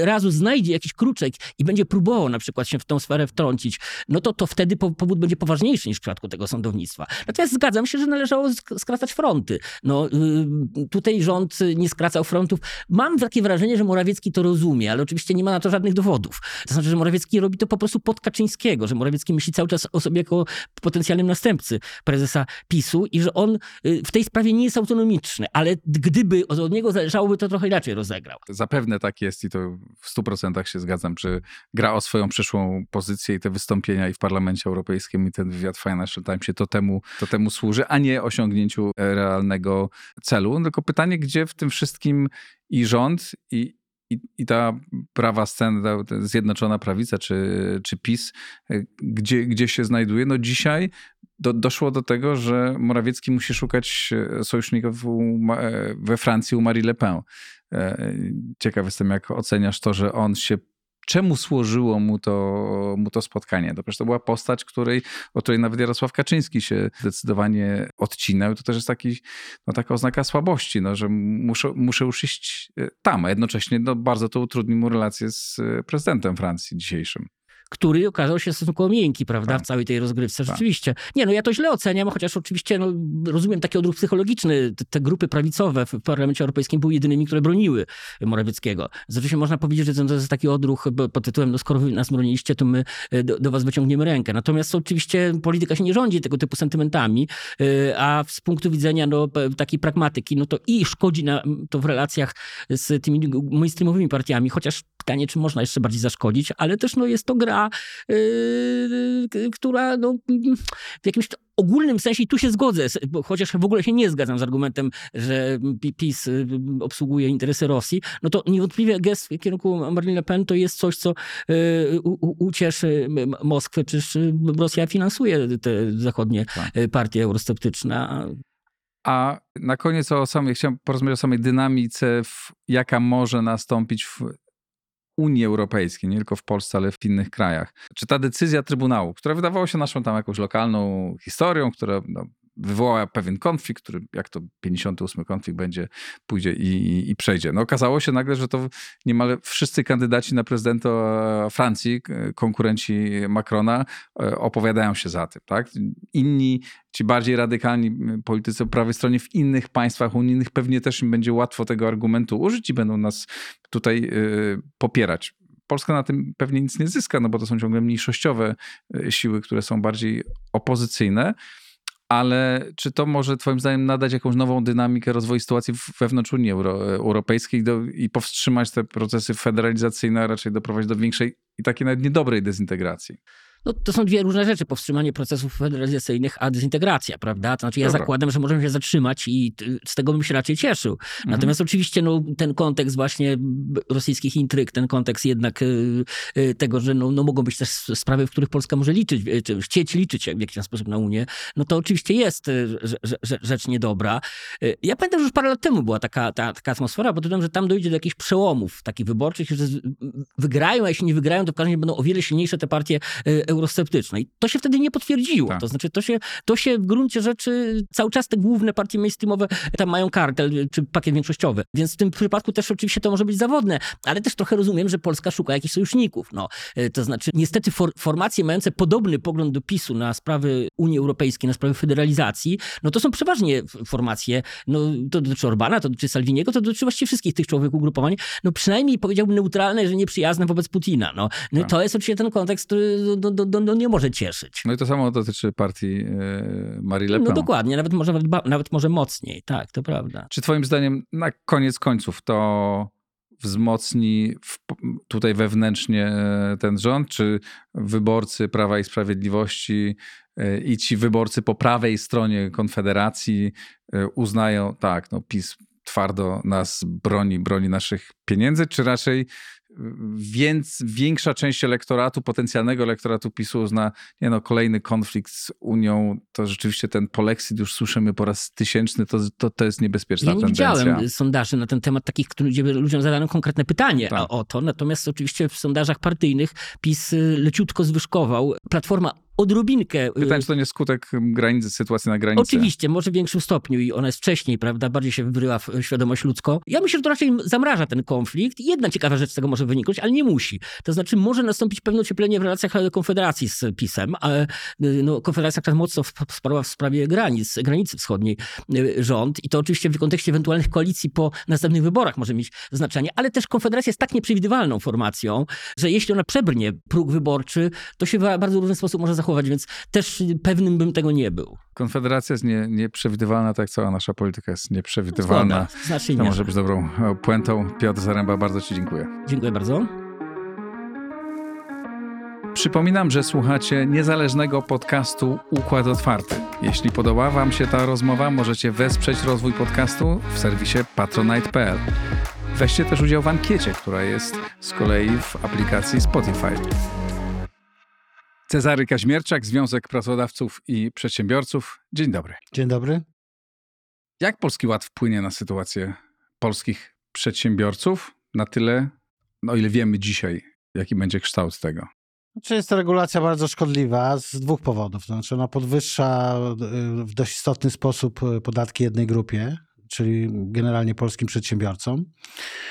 razu znajdzie jakiś kruczek i będzie próbował na przykład się w tą sferę wtrącić, no to, to wtedy po, powód będzie poważniejszy niż w przypadku tego sądownictwa. Natomiast zgadzam się, że należało sk- skracać fronty. No, y, tutaj rząd y, nie skracał frontów. Mam takie wrażenie, że Morawiecki to rozumie, ale oczywiście nie ma na to żadnych dowodów. To znaczy, że Morawiecki robi to po prostu pod Kaczyńskiego, że Morawiecki myśli cały czas o sobie jako potencjalnym następcy prezesa PiSu i że on y, w tej sprawie nie jest autonomiczny, ale gdyby od niego zależałoby, to trochę inaczej rozegrał. Zapewne tak jest i to w 100% się zgadzam, czy gra o swoją przyszłą pozycję i te wystąpienia i w Parlamencie Europejskim i ten wywiad Financial Timesie to temu, to temu służy, a nie osiągnięciu e, realnego celu. Tylko pytanie, gdzie w tym wszystkim i rząd i, i, i ta prawa scena, ta zjednoczona prawica czy, czy PiS, e, gdzie, gdzie się znajduje? No dzisiaj do, doszło do tego, że Morawiecki musi szukać e, sojuszników we Francji u Marie Le Pen. E, Ciekaw jestem, jak oceniasz to, że on się. Czemu służyło mu to, mu to spotkanie? To przecież to była postać, której, o której nawet Jarosław Kaczyński się zdecydowanie odcinał. To też jest taki, no, taka oznaka słabości, no, że muszę, muszę już iść e, tam, a jednocześnie no, bardzo to utrudni mu relacje z e, prezydentem Francji dzisiejszym. Który okazał się stosunkowo miękki, prawda, Tak. w całej tej rozgrywce. Tak. Rzeczywiście. Nie, no ja to źle oceniam, chociaż oczywiście no, rozumiem taki odruch psychologiczny. Te, te grupy prawicowe w Parlamencie Europejskim były jedynymi, które broniły Morawieckiego. Zresztą można powiedzieć, że to jest taki odruch bo- pod tytułem, no skoro wy nas broniliście, to my e, do, do was wyciągniemy rękę. Natomiast oczywiście polityka się nie rządzi tego typu sentymentami, e, a z punktu widzenia no, takiej pragmatyki, no to i szkodzi na, to w relacjach z tymi mainstreamowymi partiami, chociaż pytanie, czy można jeszcze bardziej zaszkodzić, ale też no, jest to gra, yy, k- która no, w jakimś ogólnym sensie, i tu się zgodzę, chociaż w ogóle się nie zgadzam z argumentem, że Pi- PiS y, obsługuje interesy Rosji, no to niewątpliwie gest w kierunku Marine Le Pen to jest coś, co y, ucieszy Moskwę, przecież y, Rosja finansuje te zachodnie Tak. y, partie eurosceptyczne, a na koniec o samej, chciałem porozmawiać o samej dynamice, jaka może nastąpić w Unii Europejskiej, nie tylko w Polsce, ale w innych krajach. Czy ta decyzja Trybunału, która wydawała się naszą tam jakąś lokalną historią, która no, wywołała pewien konflikt, który jak to 58 konflikt będzie, pójdzie i, i, i przejdzie. No okazało się nagle, że to niemal wszyscy kandydaci na prezydenta Francji, konkurenci Macrona, e, opowiadają się za tym. Tak? Inni, ci bardziej radykalni politycy po prawej stronie w innych państwach unijnych pewnie też im będzie łatwo tego argumentu użyć i będą nas tutaj y, popierać. Polska na tym pewnie nic nie zyska, no bo to są ciągle mniejszościowe y, siły, które są bardziej opozycyjne. Ale czy to może Twoim zdaniem nadać jakąś nową dynamikę rozwoju sytuacji wewnątrz Unii Euro, Europejskiej do, i powstrzymać te procesy federalizacyjne, a raczej doprowadzić do większej i takiej nawet niedobrej dezintegracji? No, to są dwie różne rzeczy, powstrzymanie procesów federalizacyjnych, a dezintegracja, prawda? To znaczy ja Dobra. zakładam, że możemy się zatrzymać i z tego bym się raczej cieszył. Natomiast oczywiście no, ten kontekst właśnie rosyjskich intryg, ten kontekst jednak y, y, tego, że no, no, mogą być też sprawy, w których Polska może liczyć, y, czy chcieć liczyć w jakiś sposób na Unię, no to oczywiście jest rze- rze- rze- rzecz niedobra. Ja pamiętam, że już parę lat temu była taka, ta, taka atmosfera, bo tudom, że tam dojdzie do jakichś przełomów takich wyborczych, że wygrają, a jeśli nie wygrają, to w każdym razie będą o wiele silniejsze te partie y, eurosceptyczne. I to się wtedy nie potwierdziło. Tak. To znaczy, to się, to się w gruncie rzeczy cały czas te główne partie mainstreamowe tam mają kartel y, czy pakiet większościowy. Więc w tym przypadku też oczywiście to może być zawodne, ale też trochę rozumiem, że Polska szuka jakichś sojuszników. No, y, to znaczy, niestety for, formacje mające podobny pogląd do PiSu na sprawy Unii Europejskiej, na sprawy federalizacji, no to są przeważnie formacje, no to dotyczy Orbana, to dotyczy Salviniego, to dotyczy właściwie wszystkich tych czołowych ugrupowań, no przynajmniej powiedziałbym neutralne, że nieprzyjazne wobec Putina. No, no Tak. to jest oczywiście ten kontekst, który no, no, no, no, nie może cieszyć. No i to samo dotyczy partii e, Marie Le Pen. No dokładnie, nawet może, nawet, może mocniej, tak, to prawda. Czy Twoim zdaniem na koniec końców to wzmocni w, tutaj wewnętrznie e, ten rząd, czy wyborcy Prawa i Sprawiedliwości e, i ci wyborcy po prawej stronie Konfederacji uznają, tak, no PiS twardo nas broni, broni naszych pieniędzy, czy raczej więc większa część elektoratu, potencjalnego elektoratu PiSu uzna, nie no, kolejny konflikt z Unią, to rzeczywiście ten polexit już słyszymy po raz tysięczny, to, to, to jest niebezpieczna Ja nie tendencja. widziałem sondaży na ten temat takich, gdzie ludziom zadano konkretne pytanie Tak. o to. Natomiast oczywiście w sondażach partyjnych PiS y, leciutko zwyżkował. Platforma odrobinkę... y, Pytanie, czy to nie skutek granicy, sytuacji na granicy? Oczywiście, może w większym stopniu i ona jest wcześniej, prawda, bardziej się wbryła w świadomość ludzką. Ja myślę, że to raczej zamraża ten konflikt. Jedna ciekawa rzecz z tego może wyniknąć, ale nie musi. To znaczy może nastąpić pewne ocieplenie w relacjach e, Konfederacji z PiSem, ale y, no, Konfederacja tak mocno wsparła w sprawie granic, granicy wschodniej y, rząd i to oczywiście w kontekście ewentualnych koalicji po następnych wyborach może mieć znaczenie, ale też Konfederacja jest tak nieprzewidywalną formacją, że jeśli ona przebrnie próg wyborczy, to się w bardzo różny sposób może zachować, więc też pewnym bym tego nie był. Konfederacja jest nie, nieprzewidywalna, tak jak cała nasza polityka jest nieprzewidywalna. Zgoda, Znacznie To może być dobrą puentą. Piotr Zaręba, bardzo Ci dziękuję. Dziękuję bardzo. Przypominam, że słuchacie niezależnego podcastu Układ Otwarty. Jeśli podoba Wam się ta rozmowa, możecie wesprzeć rozwój podcastu w serwisie patronite.pl. Weźcie też udział w ankiecie, która jest z kolei w aplikacji Spotify. Cezary Kaźmierczak, Związek Pracodawców i Przedsiębiorców. Dzień dobry. Dzień dobry. Jak Polski Ład wpłynie na sytuację polskich przedsiębiorców na tyle, no ile wiemy dzisiaj, jaki będzie kształt tego? Znaczy jest to regulacja bardzo szkodliwa z dwóch powodów. Znaczy ona podwyższa y, w dość istotny sposób y, podatki jednej grupie, czyli generalnie polskim przedsiębiorcom,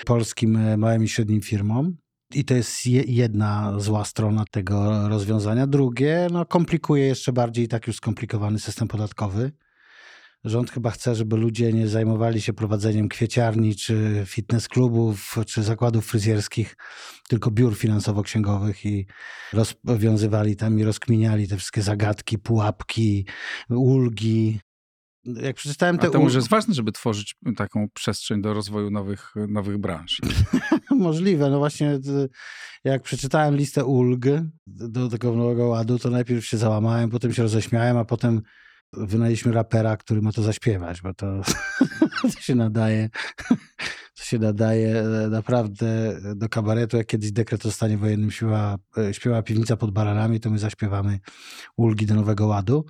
polskim y, małym i średnim firmom. I to jest je- jedna zła strona tego rozwiązania. Drugie, no komplikuje jeszcze bardziej tak już skomplikowany system podatkowy. Rząd chyba chce, żeby ludzie nie zajmowali się prowadzeniem kwieciarni, czy fitness klubów, czy zakładów fryzjerskich, tylko biur finansowo-księgowych i rozwiązywali tam i rozkminiali te wszystkie zagadki, pułapki, ulgi. Jak przeczytałem A te to może jest ważne, żeby tworzyć taką przestrzeń do rozwoju nowych, nowych branż. możliwe, no właśnie jak przeczytałem listę ulg do tego nowego ładu, to najpierw się załamałem, potem się roześmiałem, a potem wynajęliśmy rapera, który ma to zaśpiewać, bo to, to się nadaje to się nadaje e, naprawdę do kabaretu. Jak kiedyś dekret o stanie wojennym śpiewa, e, śpiewa piwnica pod baranami, to my zaśpiewamy ulgi do Nowego Ładu.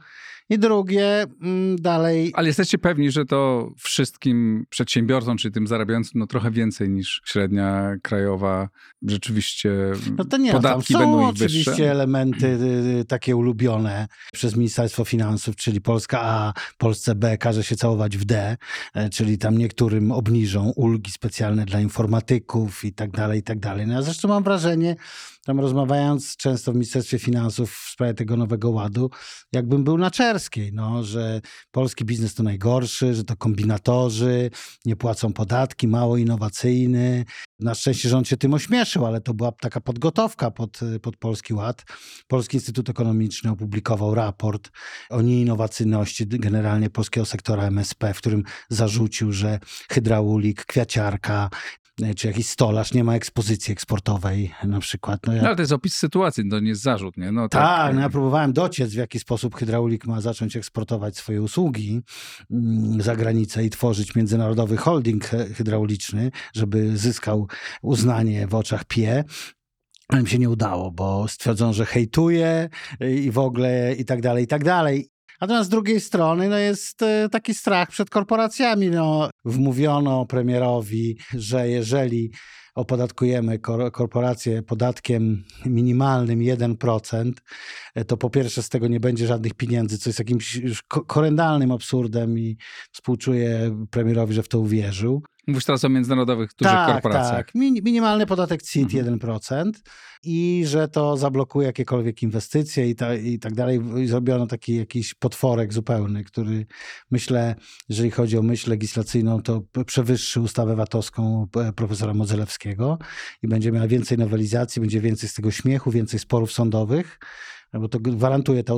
I drugie, mm, dalej Ale jesteście pewni, że to wszystkim przedsiębiorcom, czyli tym zarabiającym, no trochę więcej niż średnia krajowa, rzeczywiście No to nie, no, tam podatki są będą ich oczywiście wyższe? elementy y, y, takie ulubione przez Ministerstwo Finansów, czyli Polska A, Polsce B każe się całować w D, e, czyli tam niektórym obniżą ulgi specjalne dla informatyków i tak dalej, i tak dalej. No ja zresztą mam wrażenie, tam rozmawiając często w Ministerstwie Finansów w sprawie tego nowego ładu, jakbym był na Czerskiej, no, że polski biznes to najgorszy, że to kombinatorzy, nie płacą podatki, mało innowacyjny. Na szczęście rząd się tym ośmieszył, ale to była taka podgotowka pod, pod Polski Ład. Polski Instytut Ekonomiczny opublikował raport o nieinnowacyjności generalnie polskiego sektora MSP, w którym zarzucił, że hydraulik, kwiaciarka, czy jakiś stolarz nie ma ekspozycji eksportowej na przykład. No ja No, ale to jest opis sytuacji, to nie jest zarzut, nie? No, tak, no ja próbowałem dociec, w jaki sposób hydraulik ma zacząć eksportować swoje usługi mm, za granicę i tworzyć międzynarodowy holding hy- hydrauliczny, żeby zyskał uznanie w oczach PIE. Ale mi się nie udało, bo stwierdzono, że hejtuje i w ogóle i tak dalej, i tak dalej. Natomiast z drugiej strony no jest e, taki strach przed korporacjami. No, wmówiono premierowi, że jeżeli opodatkujemy kor- korporacje podatkiem minimalnym 1%, e, to po pierwsze z tego nie będzie żadnych pieniędzy, co jest jakimś już ko- korendalnym absurdem i współczuję premierowi, że w to uwierzył. Mówisz teraz o międzynarodowych dużych tak, korporacjach. Tak, Min- minimalny podatek CIT Mhm. 1% i że to zablokuje jakiekolwiek inwestycje i, ta, i tak dalej. I zrobiono taki jakiś potworek zupełny, który myślę, jeżeli chodzi o myśl legislacyjną, to przewyższy ustawę VAT-owską p- profesora Modzelewskiego i będzie miała więcej nowelizacji, będzie więcej z tego śmiechu, więcej sporów sądowych. Bo to gwarantuje ta,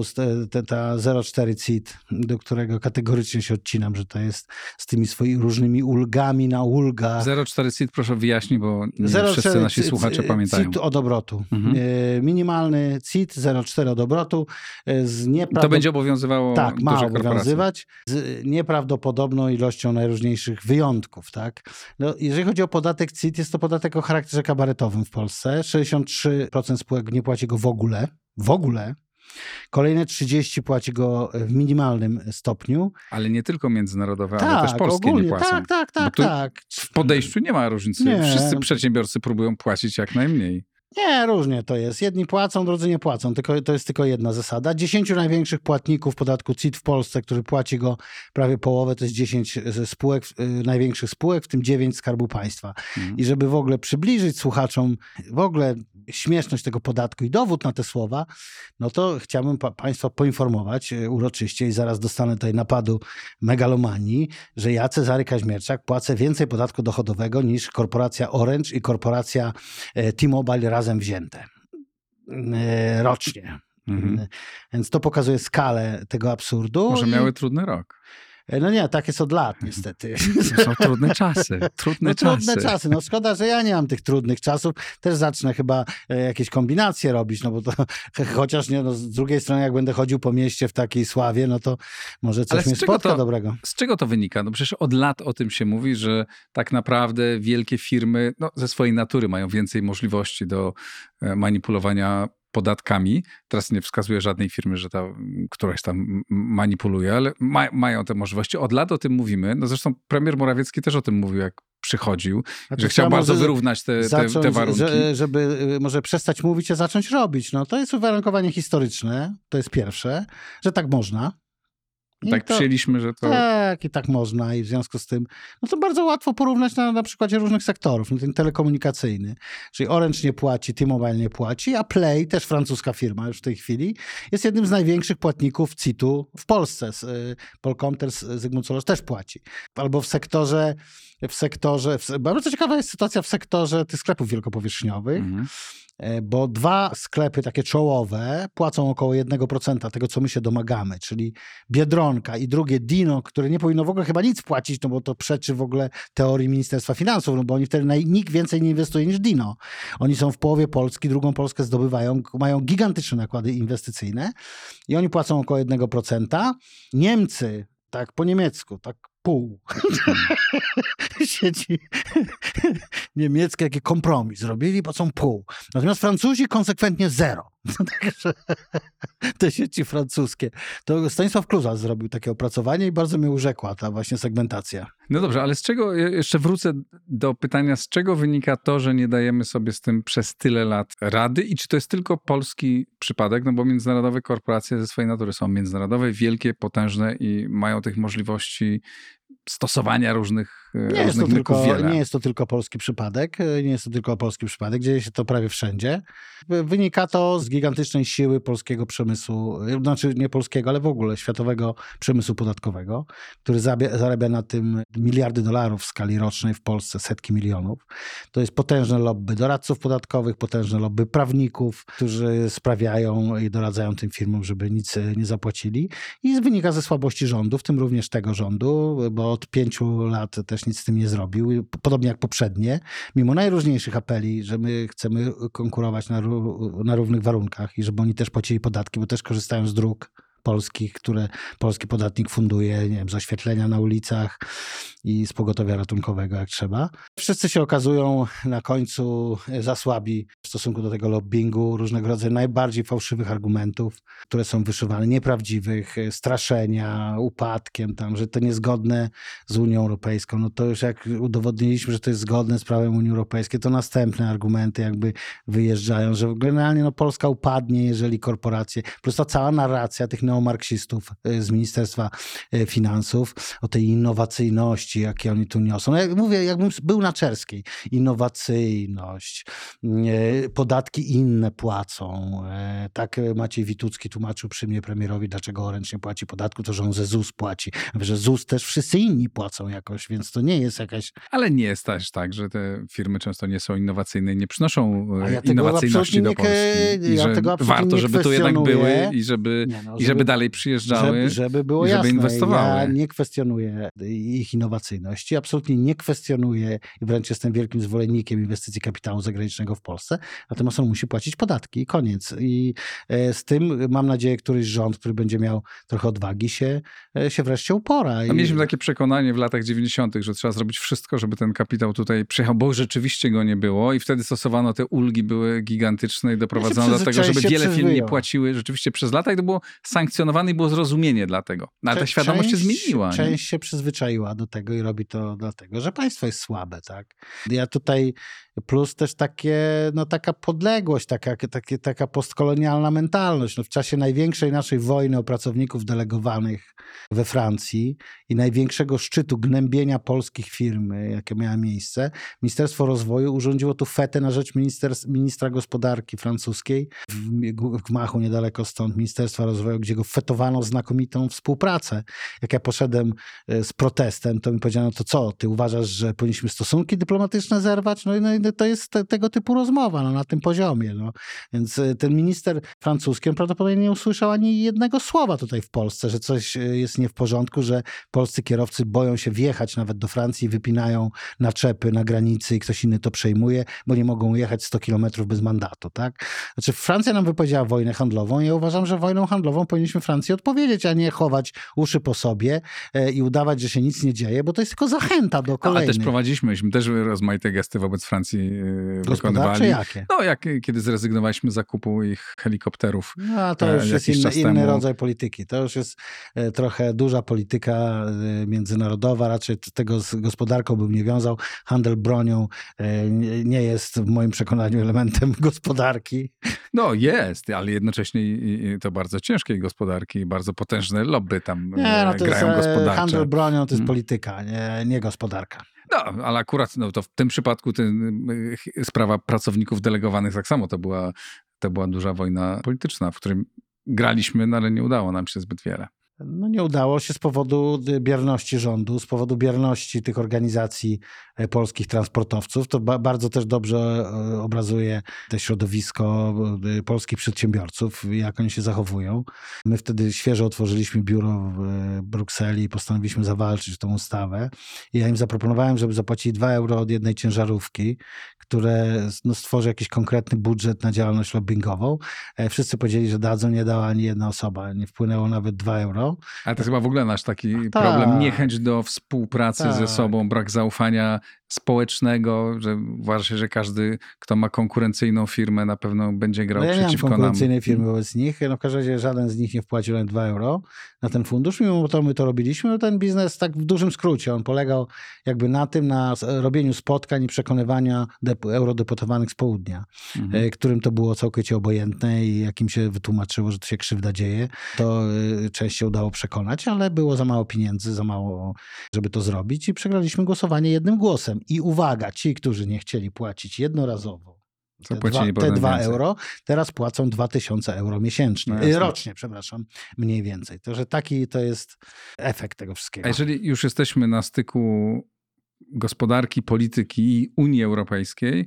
te- ta 0,4 CIT, do którego kategorycznie się odcinam, że to jest z tymi swoimi różnymi ulgami na ulgach. 0,4 CIT proszę wyjaśnić, bo nie 0,4 wszyscy nasi słuchacze pamiętają. CIT od obrotu. Mhm. E, Minimalny CIT 0,4 od obrotu e, z To będzie obowiązywało tak, ma obowiązywać z nieprawdopodobną ilością najróżniejszych wyjątków. Tak? No, jeżeli chodzi o podatek CIT, jest to podatek o charakterze kabaretowym w Polsce. 63% spółek nie płaci go w ogóle. W ogóle. Kolejne 30 płaci go w minimalnym stopniu. Ale nie tylko międzynarodowe, ale tak, też polskie ogólnie, nie płacą. tak, tak, tak, tak. W podejściu nie ma różnicy. Nie. Wszyscy przedsiębiorcy próbują płacić jak najmniej. Nie, różnie to jest. Jedni płacą, drudzy nie płacą. Tylko, to jest tylko jedna zasada. 10 największych płatników podatku CIT w Polsce, który płaci go prawie połowę, to jest 10 ze spółek, y, największych spółek, w tym 9 Skarbu Państwa. Mhm. I żeby w ogóle przybliżyć słuchaczom w ogóle śmieszność tego podatku i dowód na te słowa, no to chciałbym pa Państwa poinformować e, uroczyście i zaraz dostanę tutaj napadu megalomanii, że ja, Cezary Kaźmierczak, płacę więcej podatku dochodowego niż korporacja Orange i korporacja e, T-Mobile razem wzięte e, rocznie. Mhm. Więc to pokazuje skalę tego absurdu. Może i- miały trudny rok. No nie, tak jest od lat niestety. To są trudne czasy. Trudne No, czasy. trudne czasy. No szkoda, że ja nie mam tych trudnych czasów. Też zacznę chyba e, jakieś kombinacje robić, no bo to chociaż nie, no, z drugiej strony jak będę chodził po mieście w takiej sławie, no to może Ale coś z mnie spotka to- dobrego. Z czego to wynika? No przecież od lat o tym się mówi, że tak naprawdę wielkie firmy no, ze swojej natury mają więcej możliwości do e, manipulowania podatkami. Teraz nie wskazuję żadnej firmy, że ta któraś tam manipuluje, ale ma, mają te możliwości. Od lat o tym mówimy. No zresztą premier Morawiecki też o tym mówił, jak przychodził, Znaczy, że chciał bardzo wyrównać te, te, zacząć, te warunki. że- żeby y, może przestać mówić, a zacząć robić. No to jest uwarunkowanie historyczne, to jest pierwsze, że tak można. I tak to- przyjęliśmy, że to... Tak, i tak można i w związku z tym, no to bardzo łatwo porównać na, na przykładzie różnych sektorów, no ten telekomunikacyjny, czyli Orange nie płaci, T-Mobile nie płaci, a Play, też francuska firma już w tej chwili, jest jednym z największych płatników CIT-u w Polsce. Y, Polkomter, z- Zygmunt Solorz też płaci. Albo w sektorze, w sektorze, w, bardzo ciekawa jest sytuacja w sektorze tych sklepów wielkopowierzchniowych, Mhm. E, bo dwa sklepy takie czołowe płacą około 1% tego, co my się domagamy, czyli Biedronka i drugie Dino, które nie powinno w ogóle chyba nic płacić, no bo to przeczy w ogóle teorii Ministerstwa Finansów, no bo oni wtedy nikt więcej nie inwestuje niż Dino. Oni są w połowie Polski, drugą Polskę zdobywają, mają gigantyczne nakłady inwestycyjne i oni płacą około 1%. Niemcy, tak po niemiecku, tak pół. Sieci niemieckie, jaki kompromis zrobili, płacą pół. Natomiast Francuzi konsekwentnie zero. Także te sieci francuskie. To Stanisław Kluza zrobił takie opracowanie i bardzo mnie urzekła ta właśnie segmentacja. No dobrze, ale z czego, jeszcze wrócę do pytania, z czego wynika to, że nie dajemy sobie z tym przez tyle lat rady i czy to jest tylko polski przypadek, no bo międzynarodowe korporacje ze swojej natury są międzynarodowe, wielkie, potężne i mają tych możliwości stosowania różnych, e, Nie jest, to różnych tylko, wiele. nie jest to tylko polski przypadek, e, nie jest to tylko polski przypadek, dzieje się to prawie wszędzie. Wy- Wynika to z gigantycznej siły polskiego przemysłu, e, znaczy nie polskiego, ale w ogóle światowego przemysłu podatkowego, który zabia, zarabia na tym miliardy dolarów w skali rocznej w Polsce, setki milionów. To jest potężne lobby doradców podatkowych, potężne lobby prawników, którzy sprawiają i doradzają tym firmom, żeby nic nie zapłacili. I wynika ze słabości rządu, w tym również tego rządu, bo od pięciu lat też nic z tym nie zrobił, podobnie jak poprzednie, mimo najróżniejszych apeli, że my chcemy konkurować na, na równych warunkach i żeby oni też płacili podatki, bo też korzystają z dróg polskich, które polski podatnik funduje, nie wiem, z oświetlenia na ulicach i z pogotowia ratunkowego, jak trzeba. Wszyscy się okazują na końcu za słabi w stosunku do tego lobbingu, różnego rodzaju najbardziej fałszywych argumentów, które są wyszywane, nieprawdziwych, e, straszenia, upadkiem, tam, że to niezgodne z Unią Europejską. No to już jak udowodniliśmy, że to jest zgodne z prawem Unii Europejskiej, to następne argumenty jakby wyjeżdżają, że generalnie no, Polska upadnie, jeżeli korporacje, plus ta cała narracja tych neomarksistów e, z Ministerstwa e, Finansów, o tej innowacyjności, jakie oni tu niosą. No, jak mówię, jakbym był na Czerskiej. Innowacyjność, e, podatki inne płacą. Tak Maciej Witucki tłumaczył przy mnie premierowi, dlaczego Orange nie płaci podatku, to że on ze ZUS płaci. Że ZUS też wszyscy inni płacą jakoś, więc to nie jest jakaś Ale nie jest też tak, że te firmy często nie są innowacyjne i nie przynoszą ja innowacyjności do Polski. I ja że warto, żeby tu jednak były i żeby, Nie, no, i żeby dalej przyjeżdżały. Żeby, żeby było żeby jasne, inwestowały. ja nie kwestionuję ich innowacyjności, absolutnie nie kwestionuję i wręcz jestem wielkim zwolennikiem inwestycji kapitału zagranicznego w Polsce, natomiast on musi płacić podatki i koniec. I e, z tym mam nadzieję, któryś rząd, który będzie miał trochę odwagi się, e, się wreszcie upora. I- mieliśmy takie przekonanie w latach 90., że trzeba zrobić wszystko, żeby ten kapitał tutaj przyjechał, bo rzeczywiście go nie było i wtedy stosowano te ulgi, były gigantyczne i doprowadzono do tego, żeby wiele firm nie płaciły rzeczywiście przez lata i to było sankcjonowane i było zrozumienie dla tego. No, ale ta świadomość się część- zmieniła. nie? Część się przyzwyczaiła do tego i robi to dlatego, że państwo jest słabe, tak? Ja tutaj, plus też takie, no taka podległość, taka, takie, taka postkolonialna mentalność. No w czasie największej naszej wojny o pracowników delegowanych we Francji i największego szczytu gnębienia polskich firm, y, jakie miało miejsce, Ministerstwo Rozwoju urządziło tu fetę na rzecz minister, ministra gospodarki francuskiej w, gmachu niedaleko stąd Ministerstwa Rozwoju, gdzie go fetowano znakomitą współpracę. Jak ja poszedłem e, z protestem, to mi powiedziano, to co, ty uważasz, że powinniśmy stosunki dyplomatyczne zerwać? No i no, to jest te, tego typu rozmowa no, na tym poziomie. No. Więc e, ten minister francuski prawdopodobnie nie usłyszał ani jednego słowa tutaj w Polsce, że coś e, jest nie w porządku, że polscy kierowcy boją się wjechać nawet do Francji, wypinają naczepy na granicy i ktoś inny to przejmuje, bo nie mogą jechać 100 kilometrów bez mandatu. Tak? Znaczy Francja nam wypowiedziała wojnę handlową i ja uważam, że wojną handlową powinniśmy Francji odpowiedzieć, a nie chować uszy po sobie e, i udawać, że się nic nie dzieje, bo to jest tylko zachęta do No, ale kolejnych. też prowadziliśmy, też rozmaite gesty wobec Francji e, Gospodarcze wykonywali. jakie? No, jak kiedy zrezygnowaliśmy z zakupu ich helikopterów. No, a to e, już jest inny, inny rodzaj polityki. To już jest e, trochę duża polityka e, międzynarodowa. Raczej tego z gospodarką bym nie wiązał. Handel bronią e, nie- jest w moim przekonaniu elementem gospodarki. No jest, ale jednocześnie to bardzo ciężkiej gospodarki i bardzo potężne lobby tam Nie, e, no to grają e, gospodarcze. handel bronią to jest Mm. polityka, nie, nie gospodarka. No, ale akurat no, to w tym przypadku ten, y, sprawa pracowników delegowanych tak samo to była, to była duża wojna polityczna, w którym graliśmy, no ale nie udało nam się zbyt wiele. No nie udało się z powodu y, bierności rządu, z powodu bierności tych organizacji e, polskich transportowców. To ba bardzo też dobrze e, obrazuje te środowisko e, polskich przedsiębiorców, jak oni się zachowują. My wtedy świeżo otworzyliśmy biuro w Brukseli i postanowiliśmy zawalczyć tą ustawę. I ja im zaproponowałem, żeby zapłacili 2 euro od jednej ciężarówki, które no, stworzy jakiś konkretny budżet na działalność lobbyingową. Wszyscy powiedzieli, że dadzą, nie dała ani jedna osoba. Nie wpłynęło nawet 2 euro. Ale to jest chyba w ogóle nasz taki Tak. problem, niechęć do współpracy ze Tak. sobą, brak zaufania społecznego, że uważa się, że każdy, kto ma konkurencyjną firmę, na pewno będzie grał No ja przeciwko nam. konkurencyjnej firmy wobec nich. No w każdym razie żaden z nich nie wpłacił nawet 2 euro na ten fundusz. Mimo to my to robiliśmy. No ten biznes tak w dużym skrócie. On polegał jakby na tym, na robieniu spotkań i przekonywania dep- eurodeputowanych z południa, Mhm. e, którym to było całkowicie obojętne i jak im się wytłumaczyło, że to się krzywda dzieje, to e, część się udało przekonać, ale było za mało pieniędzy, za mało, żeby to zrobić i przegraliśmy głosowanie jednym głosem. I uwaga, ci, którzy nie chcieli płacić jednorazowo te dwa, te potem 2 więcej. euro, teraz płacą 2000 euro miesięcznie, No rocznie, przepraszam, mniej więcej. To, że taki to jest efekt tego wszystkiego. A jeżeli już jesteśmy na styku gospodarki, polityki i Unii Europejskiej,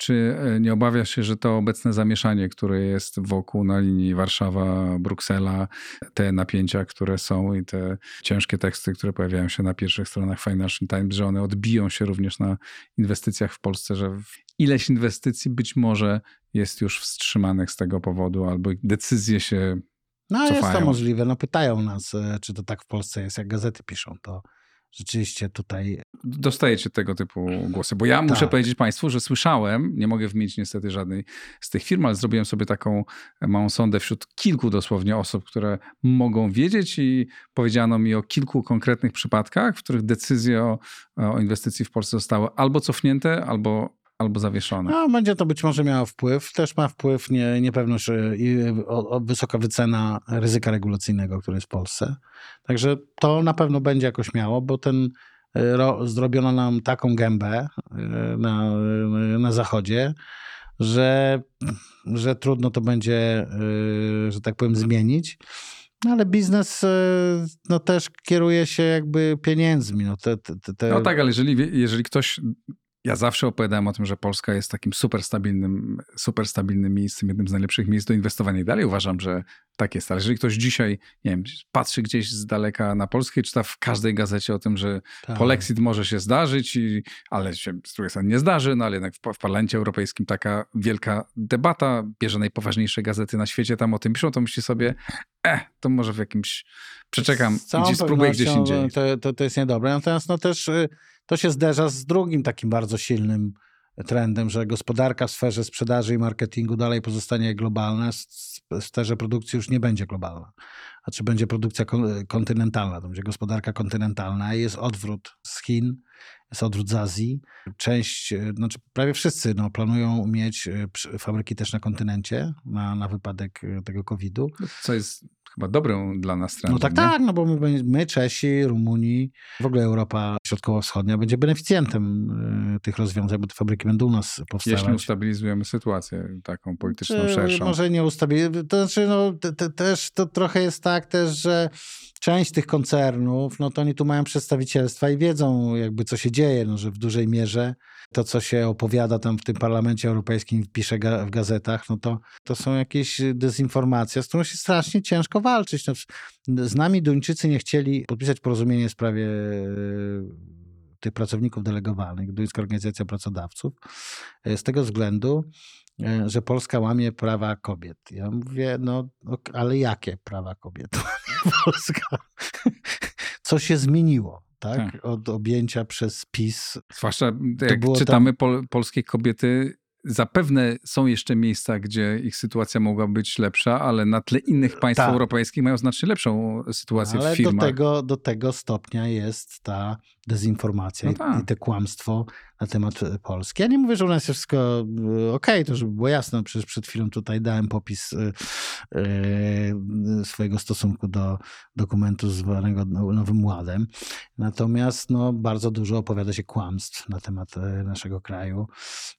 czy e, nie obawiasz się, że to obecne zamieszanie, które jest wokół na linii Warszawa-Bruksela, te napięcia, które są i te ciężkie teksty, które pojawiają się na pierwszych stronach Financial Times, że one odbiją się również na inwestycjach w Polsce, że ileś inwestycji być może jest już wstrzymanych z tego powodu, albo decyzje się no jest to cofają. możliwe. No pytają nas, e, czy to tak w Polsce jest, jak gazety piszą. To rzeczywiście tutaj dostajecie tego typu głosy. Bo ja muszę Tak. powiedzieć Państwu, że słyszałem, nie mogę wymienić niestety żadnej z tych firm, ale zrobiłem sobie taką małą sondę wśród kilku dosłownie osób, które mogą wiedzieć i powiedziano mi o kilku konkretnych przypadkach, w których decyzje o, o inwestycji w Polsce zostały albo cofnięte, albo albo zawieszone. No, będzie to być może miało wpływ. Też ma wpływ nie, niepewność i o, o wysoka wycena ryzyka regulacyjnego, które jest w Polsce. Także to na pewno będzie jakoś miało, bo ten e, ro, zrobiono nam taką gębę e, na, e, na zachodzie, że, że trudno to będzie, że tak powiem, zmienić. No ale biznes no, też kieruje się jakby pieniędzmi. No, te, te, te, No tak, ale jeżeli, jeżeli ktoś. Ja zawsze opowiadałem o tym, że Polska jest takim super stabilnym, super stabilnym miejscem, jednym z najlepszych miejsc do inwestowania. I dalej uważam, że tak jest. Ale jeżeli ktoś dzisiaj, nie wiem, patrzy gdzieś z daleka na Polskę i czyta w każdej gazecie o tym, że tak. polexit może się zdarzyć, i, ale się z drugiej strony nie zdarzy, no ale jednak w, w Parlamencie Europejskim taka wielka debata, bierze najpoważniejsze gazety na świecie, tam o tym piszą, to myśli sobie, eh, to może w jakimś, przeczekam i spróbuję gdzieś indziej. To, to, to jest niedobre. Natomiast no też y, to się zderza z drugim takim bardzo silnym trendem, że gospodarka w sferze sprzedaży i marketingu dalej pozostanie globalna, w sferze produkcji już nie będzie globalna. A czy będzie produkcja kon- kontynentalna, to będzie gospodarka kontynentalna i jest odwrót z Chin, jest odwrót z Azji. Część, znaczy prawie wszyscy no, planują mieć przy- fabryki też na kontynencie na, na wypadek y, tego COVID-u. Co jest chyba dobrą dla nas trendem. No tak, nie? tak, no bo my, my, Czesi, Rumuni, w ogóle Europa Środkowo-Wschodnia będzie beneficjentem y, tych rozwiązań, bo te fabryki będą u nas powstawać. Jeśli ustabilizujemy sytuację taką polityczną, Czy szerszą. Może nie ustabilizować. To znaczy, no, te, te, też to trochę jest tak też, że część tych koncernów, no to oni tu mają przedstawicielstwa i wiedzą jakby co się dzieje, no, że w dużej mierze to, co się opowiada tam w tym parlamencie europejskim, pisze ga, w gazetach, no to, to są jakieś dezinformacje, z którą się strasznie ciężko walczyć. No, z nami Duńczycy nie chcieli podpisać porozumienie w sprawie e, tych pracowników delegowanych, Duńska Organizacja Pracodawców, e, z tego względu, e, że Polska łamie prawa kobiet. Ja mówię, no, ale jakie prawa kobiet łamie Polska? Co się zmieniło, tak? Tak. Od objęcia przez PiS. Zwłaszcza jak czytamy pol, polskie kobiety, zapewne są jeszcze miejsca, gdzie ich sytuacja mogła być lepsza, ale na tle innych państw Tak. europejskich mają znacznie lepszą sytuację Ale w firmach. do tego, do tego stopnia jest ta dezinformacja No i- tak. i te kłamstwo na temat e, Polski. Ja nie mówię, że u nas jest wszystko e, okej, to żeby było jasne, przecież przed chwilą tutaj dałem popis e, swojego stosunku do dokumentu zwanego no- Nowym Ładem. Natomiast no, bardzo dużo opowiada się kłamstw na temat naszego kraju.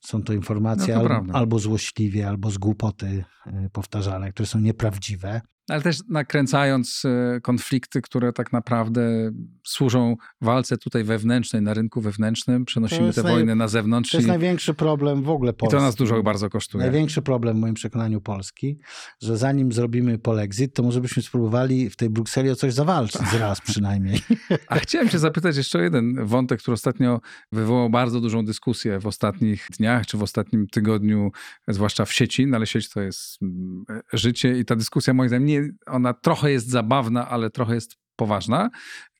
Są to informacje No to al- albo złośliwie, albo z głupoty powtarzane, które są nieprawdziwe. Ale też nakręcając e, konflikty, które tak naprawdę służą walce tutaj wewnętrznej, na rynku wewnętrznym, przenosimy te naj- wojny na zewnątrz To jest i, największy problem w ogóle i Polski. to nas dużo bardzo kosztuje. Największy problem w moim przekonaniu Polski, że zanim zrobimy polexit, to może byśmy spróbowali w tej Brukseli o coś zawalczyć raz przynajmniej. A chciałem cię zapytać jeszcze o jeden wątek, który ostatnio wywołał bardzo dużą dyskusję w ostatnich dniach, czy w ostatnim tygodniu, zwłaszcza w sieci, no ale sieć to jest mm, życie i ta dyskusja moim zdaniem, nie, ona trochę jest zabawna, ale trochę jest poważna.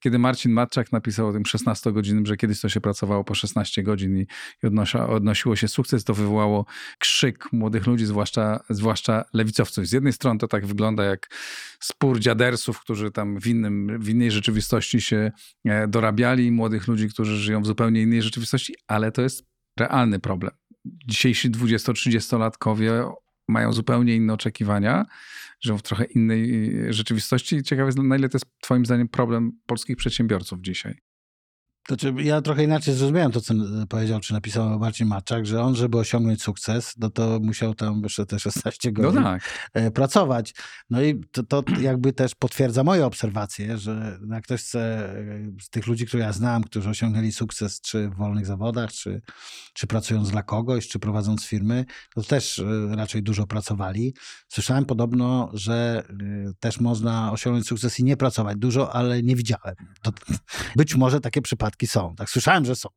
Kiedy Marcin Matczak napisał o tym 16 godzinnym, że kiedyś to się pracowało po 16 godzin i, i odnosiło się sukces, to wywołało krzyk młodych ludzi, zwłaszcza, zwłaszcza lewicowców. Z jednej strony to tak wygląda jak spór dziadersów, którzy tam w, innym, w innej rzeczywistości się e, dorabiali, młodych ludzi, którzy żyją w zupełnie innej rzeczywistości, ale to jest realny problem. Dzisiejsi 20-30-latkowie mają zupełnie inne oczekiwania, żyją w trochę innej e, rzeczywistości. Ciekawe jest, na ile to jest twoim zdaniem problem polskich przedsiębiorców dzisiaj. Znaczy, ja trochę inaczej zrozumiałem to, co powiedział, czy napisał Marcin Matczak, że on, żeby osiągnąć sukces, no to musiał tam jeszcze te 16 No godzin tak. e, pracować. No i to, to jakby też potwierdza moje obserwacje, że jak ktoś chce, e, z tych ludzi, których ja znam, którzy osiągnęli sukces czy w wolnych zawodach, czy, czy pracując dla kogoś, czy prowadząc firmy, to też e, raczej dużo pracowali. Słyszałem podobno, że też można osiągnąć sukces i nie pracować dużo, ale nie widziałem. To, być może takie przypadki są. Tak słyszałem, że są.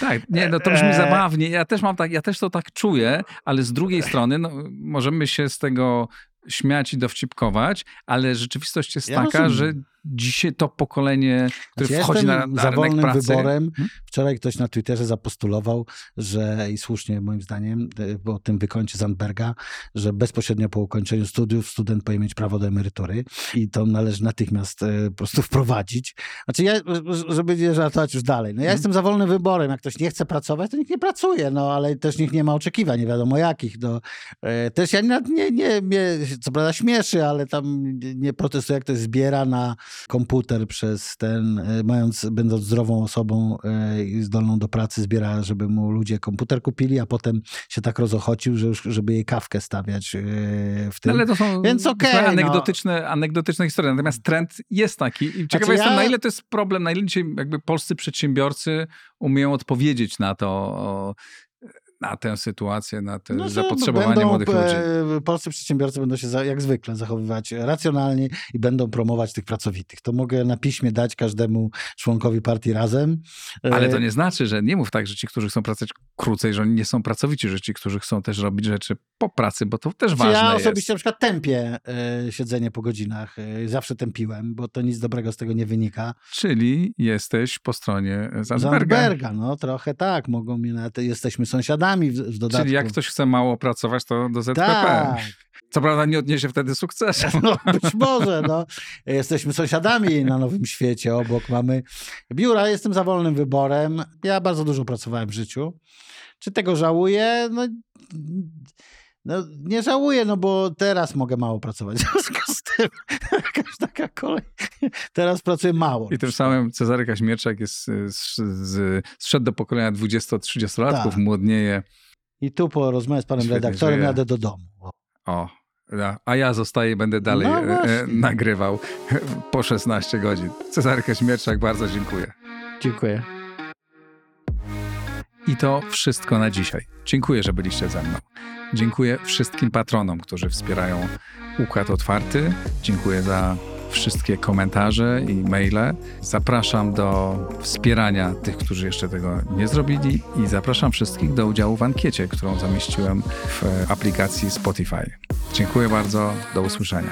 Tak, nie, no to brzmi Eee. zabawnie. Ja też mam tak, ja też to tak czuję, ale z drugiej strony no, możemy się z tego śmiać i dowcipkować, ale rzeczywistość jest Ja taka, rozumiem. że dzisiaj to pokolenie, które Znaczy, ja wchodzi na, jestem na za wolnym pracy? wyborem. Hmm? Wczoraj ktoś na Twitterze zapostulował, że i słusznie moim zdaniem, y, po tym wykończy Zandberga, że bezpośrednio po ukończeniu studiów student powinien mieć prawo do emerytury i to należy natychmiast y, po prostu wprowadzić. Znaczy ja, żeby nie żartować już dalej, no ja Hmm. jestem za wolnym wyborem. Jak ktoś nie chce pracować, to nikt nie pracuje, no ale też nikt nie ma oczekiwań, nie wiadomo jakich. No, E, Też ja nie, nie, nie mnie, co prawda śmieszy, ale tam nie- nie protestuję, jak ktoś zbiera na komputer przez ten, e, mając, będąc zdrową osobą e, i zdolną do pracy, zbiera, żeby mu ludzie komputer kupili, a potem się tak rozochocił, że już, żeby jej kawkę stawiać e, w tym. No, ale to są Więc to okej, są no. anegdotyczne, anegdotyczne historie. Natomiast trend jest taki. I ciekawy Znaczy jestem, ja- na ile to jest problem, na ile dzisiaj jakby polscy przedsiębiorcy umieją odpowiedzieć na to, na tę sytuację, na te No, zapotrzebowanie będą, młodych ludzi. e, Polscy przedsiębiorcy będą się za, jak zwykle zachowywać racjonalnie i będą promować tych pracowitych. To mogę na piśmie dać każdemu członkowi partii razem. E, Ale to nie znaczy, że nie mów tak, że ci, którzy chcą pracować krócej, że oni nie są pracowici, że ci, którzy chcą też robić rzeczy po pracy, bo to też ważne ja jest. osobiście na przykład tępię e, siedzenie po godzinach. Zawsze tępiłem, bo to nic dobrego z tego nie wynika. Czyli jesteś po stronie Zandberga. Zandberga, no trochę tak. Mogą mi nawet, jesteśmy sąsiadami w, w dodatku. Czyli jak ktoś chce mało pracować, to do ZPP. Tak, Co prawda nie odniesie wtedy sukcesu. no, być może. No. Jesteśmy sąsiadami na Nowym Świecie. Obok mamy biura. Jestem za wolnym wyborem. Ja bardzo dużo pracowałem w życiu. Czy tego żałuję? No, no nie żałuję, no bo teraz mogę mało pracować. W związku z tym jakaś taka kolej. Teraz pracuję mało. I tym samym Cezary Kaźmierczak jest, y, z, z, zszedł do pokolenia 20-30-latków, Tak. młodnieje. I tu po rozmowie z panem Świetnie redaktorem żyje. jadę do domu. O, a- ja zostaję i będę dalej No e, nagrywał po 16 godzin. Cezary Kaźmierczak, bardzo dziękuję. Dziękuję. I to wszystko na dzisiaj. Dziękuję, że byliście ze mną. Dziękuję wszystkim patronom, którzy wspierają Układ Otwarty. Dziękuję za wszystkie komentarze i maile. Zapraszam do wspierania tych, którzy jeszcze tego nie zrobili i zapraszam wszystkich do udziału w ankiecie, którą zamieściłem w aplikacji Spotify. Dziękuję bardzo, do usłyszenia.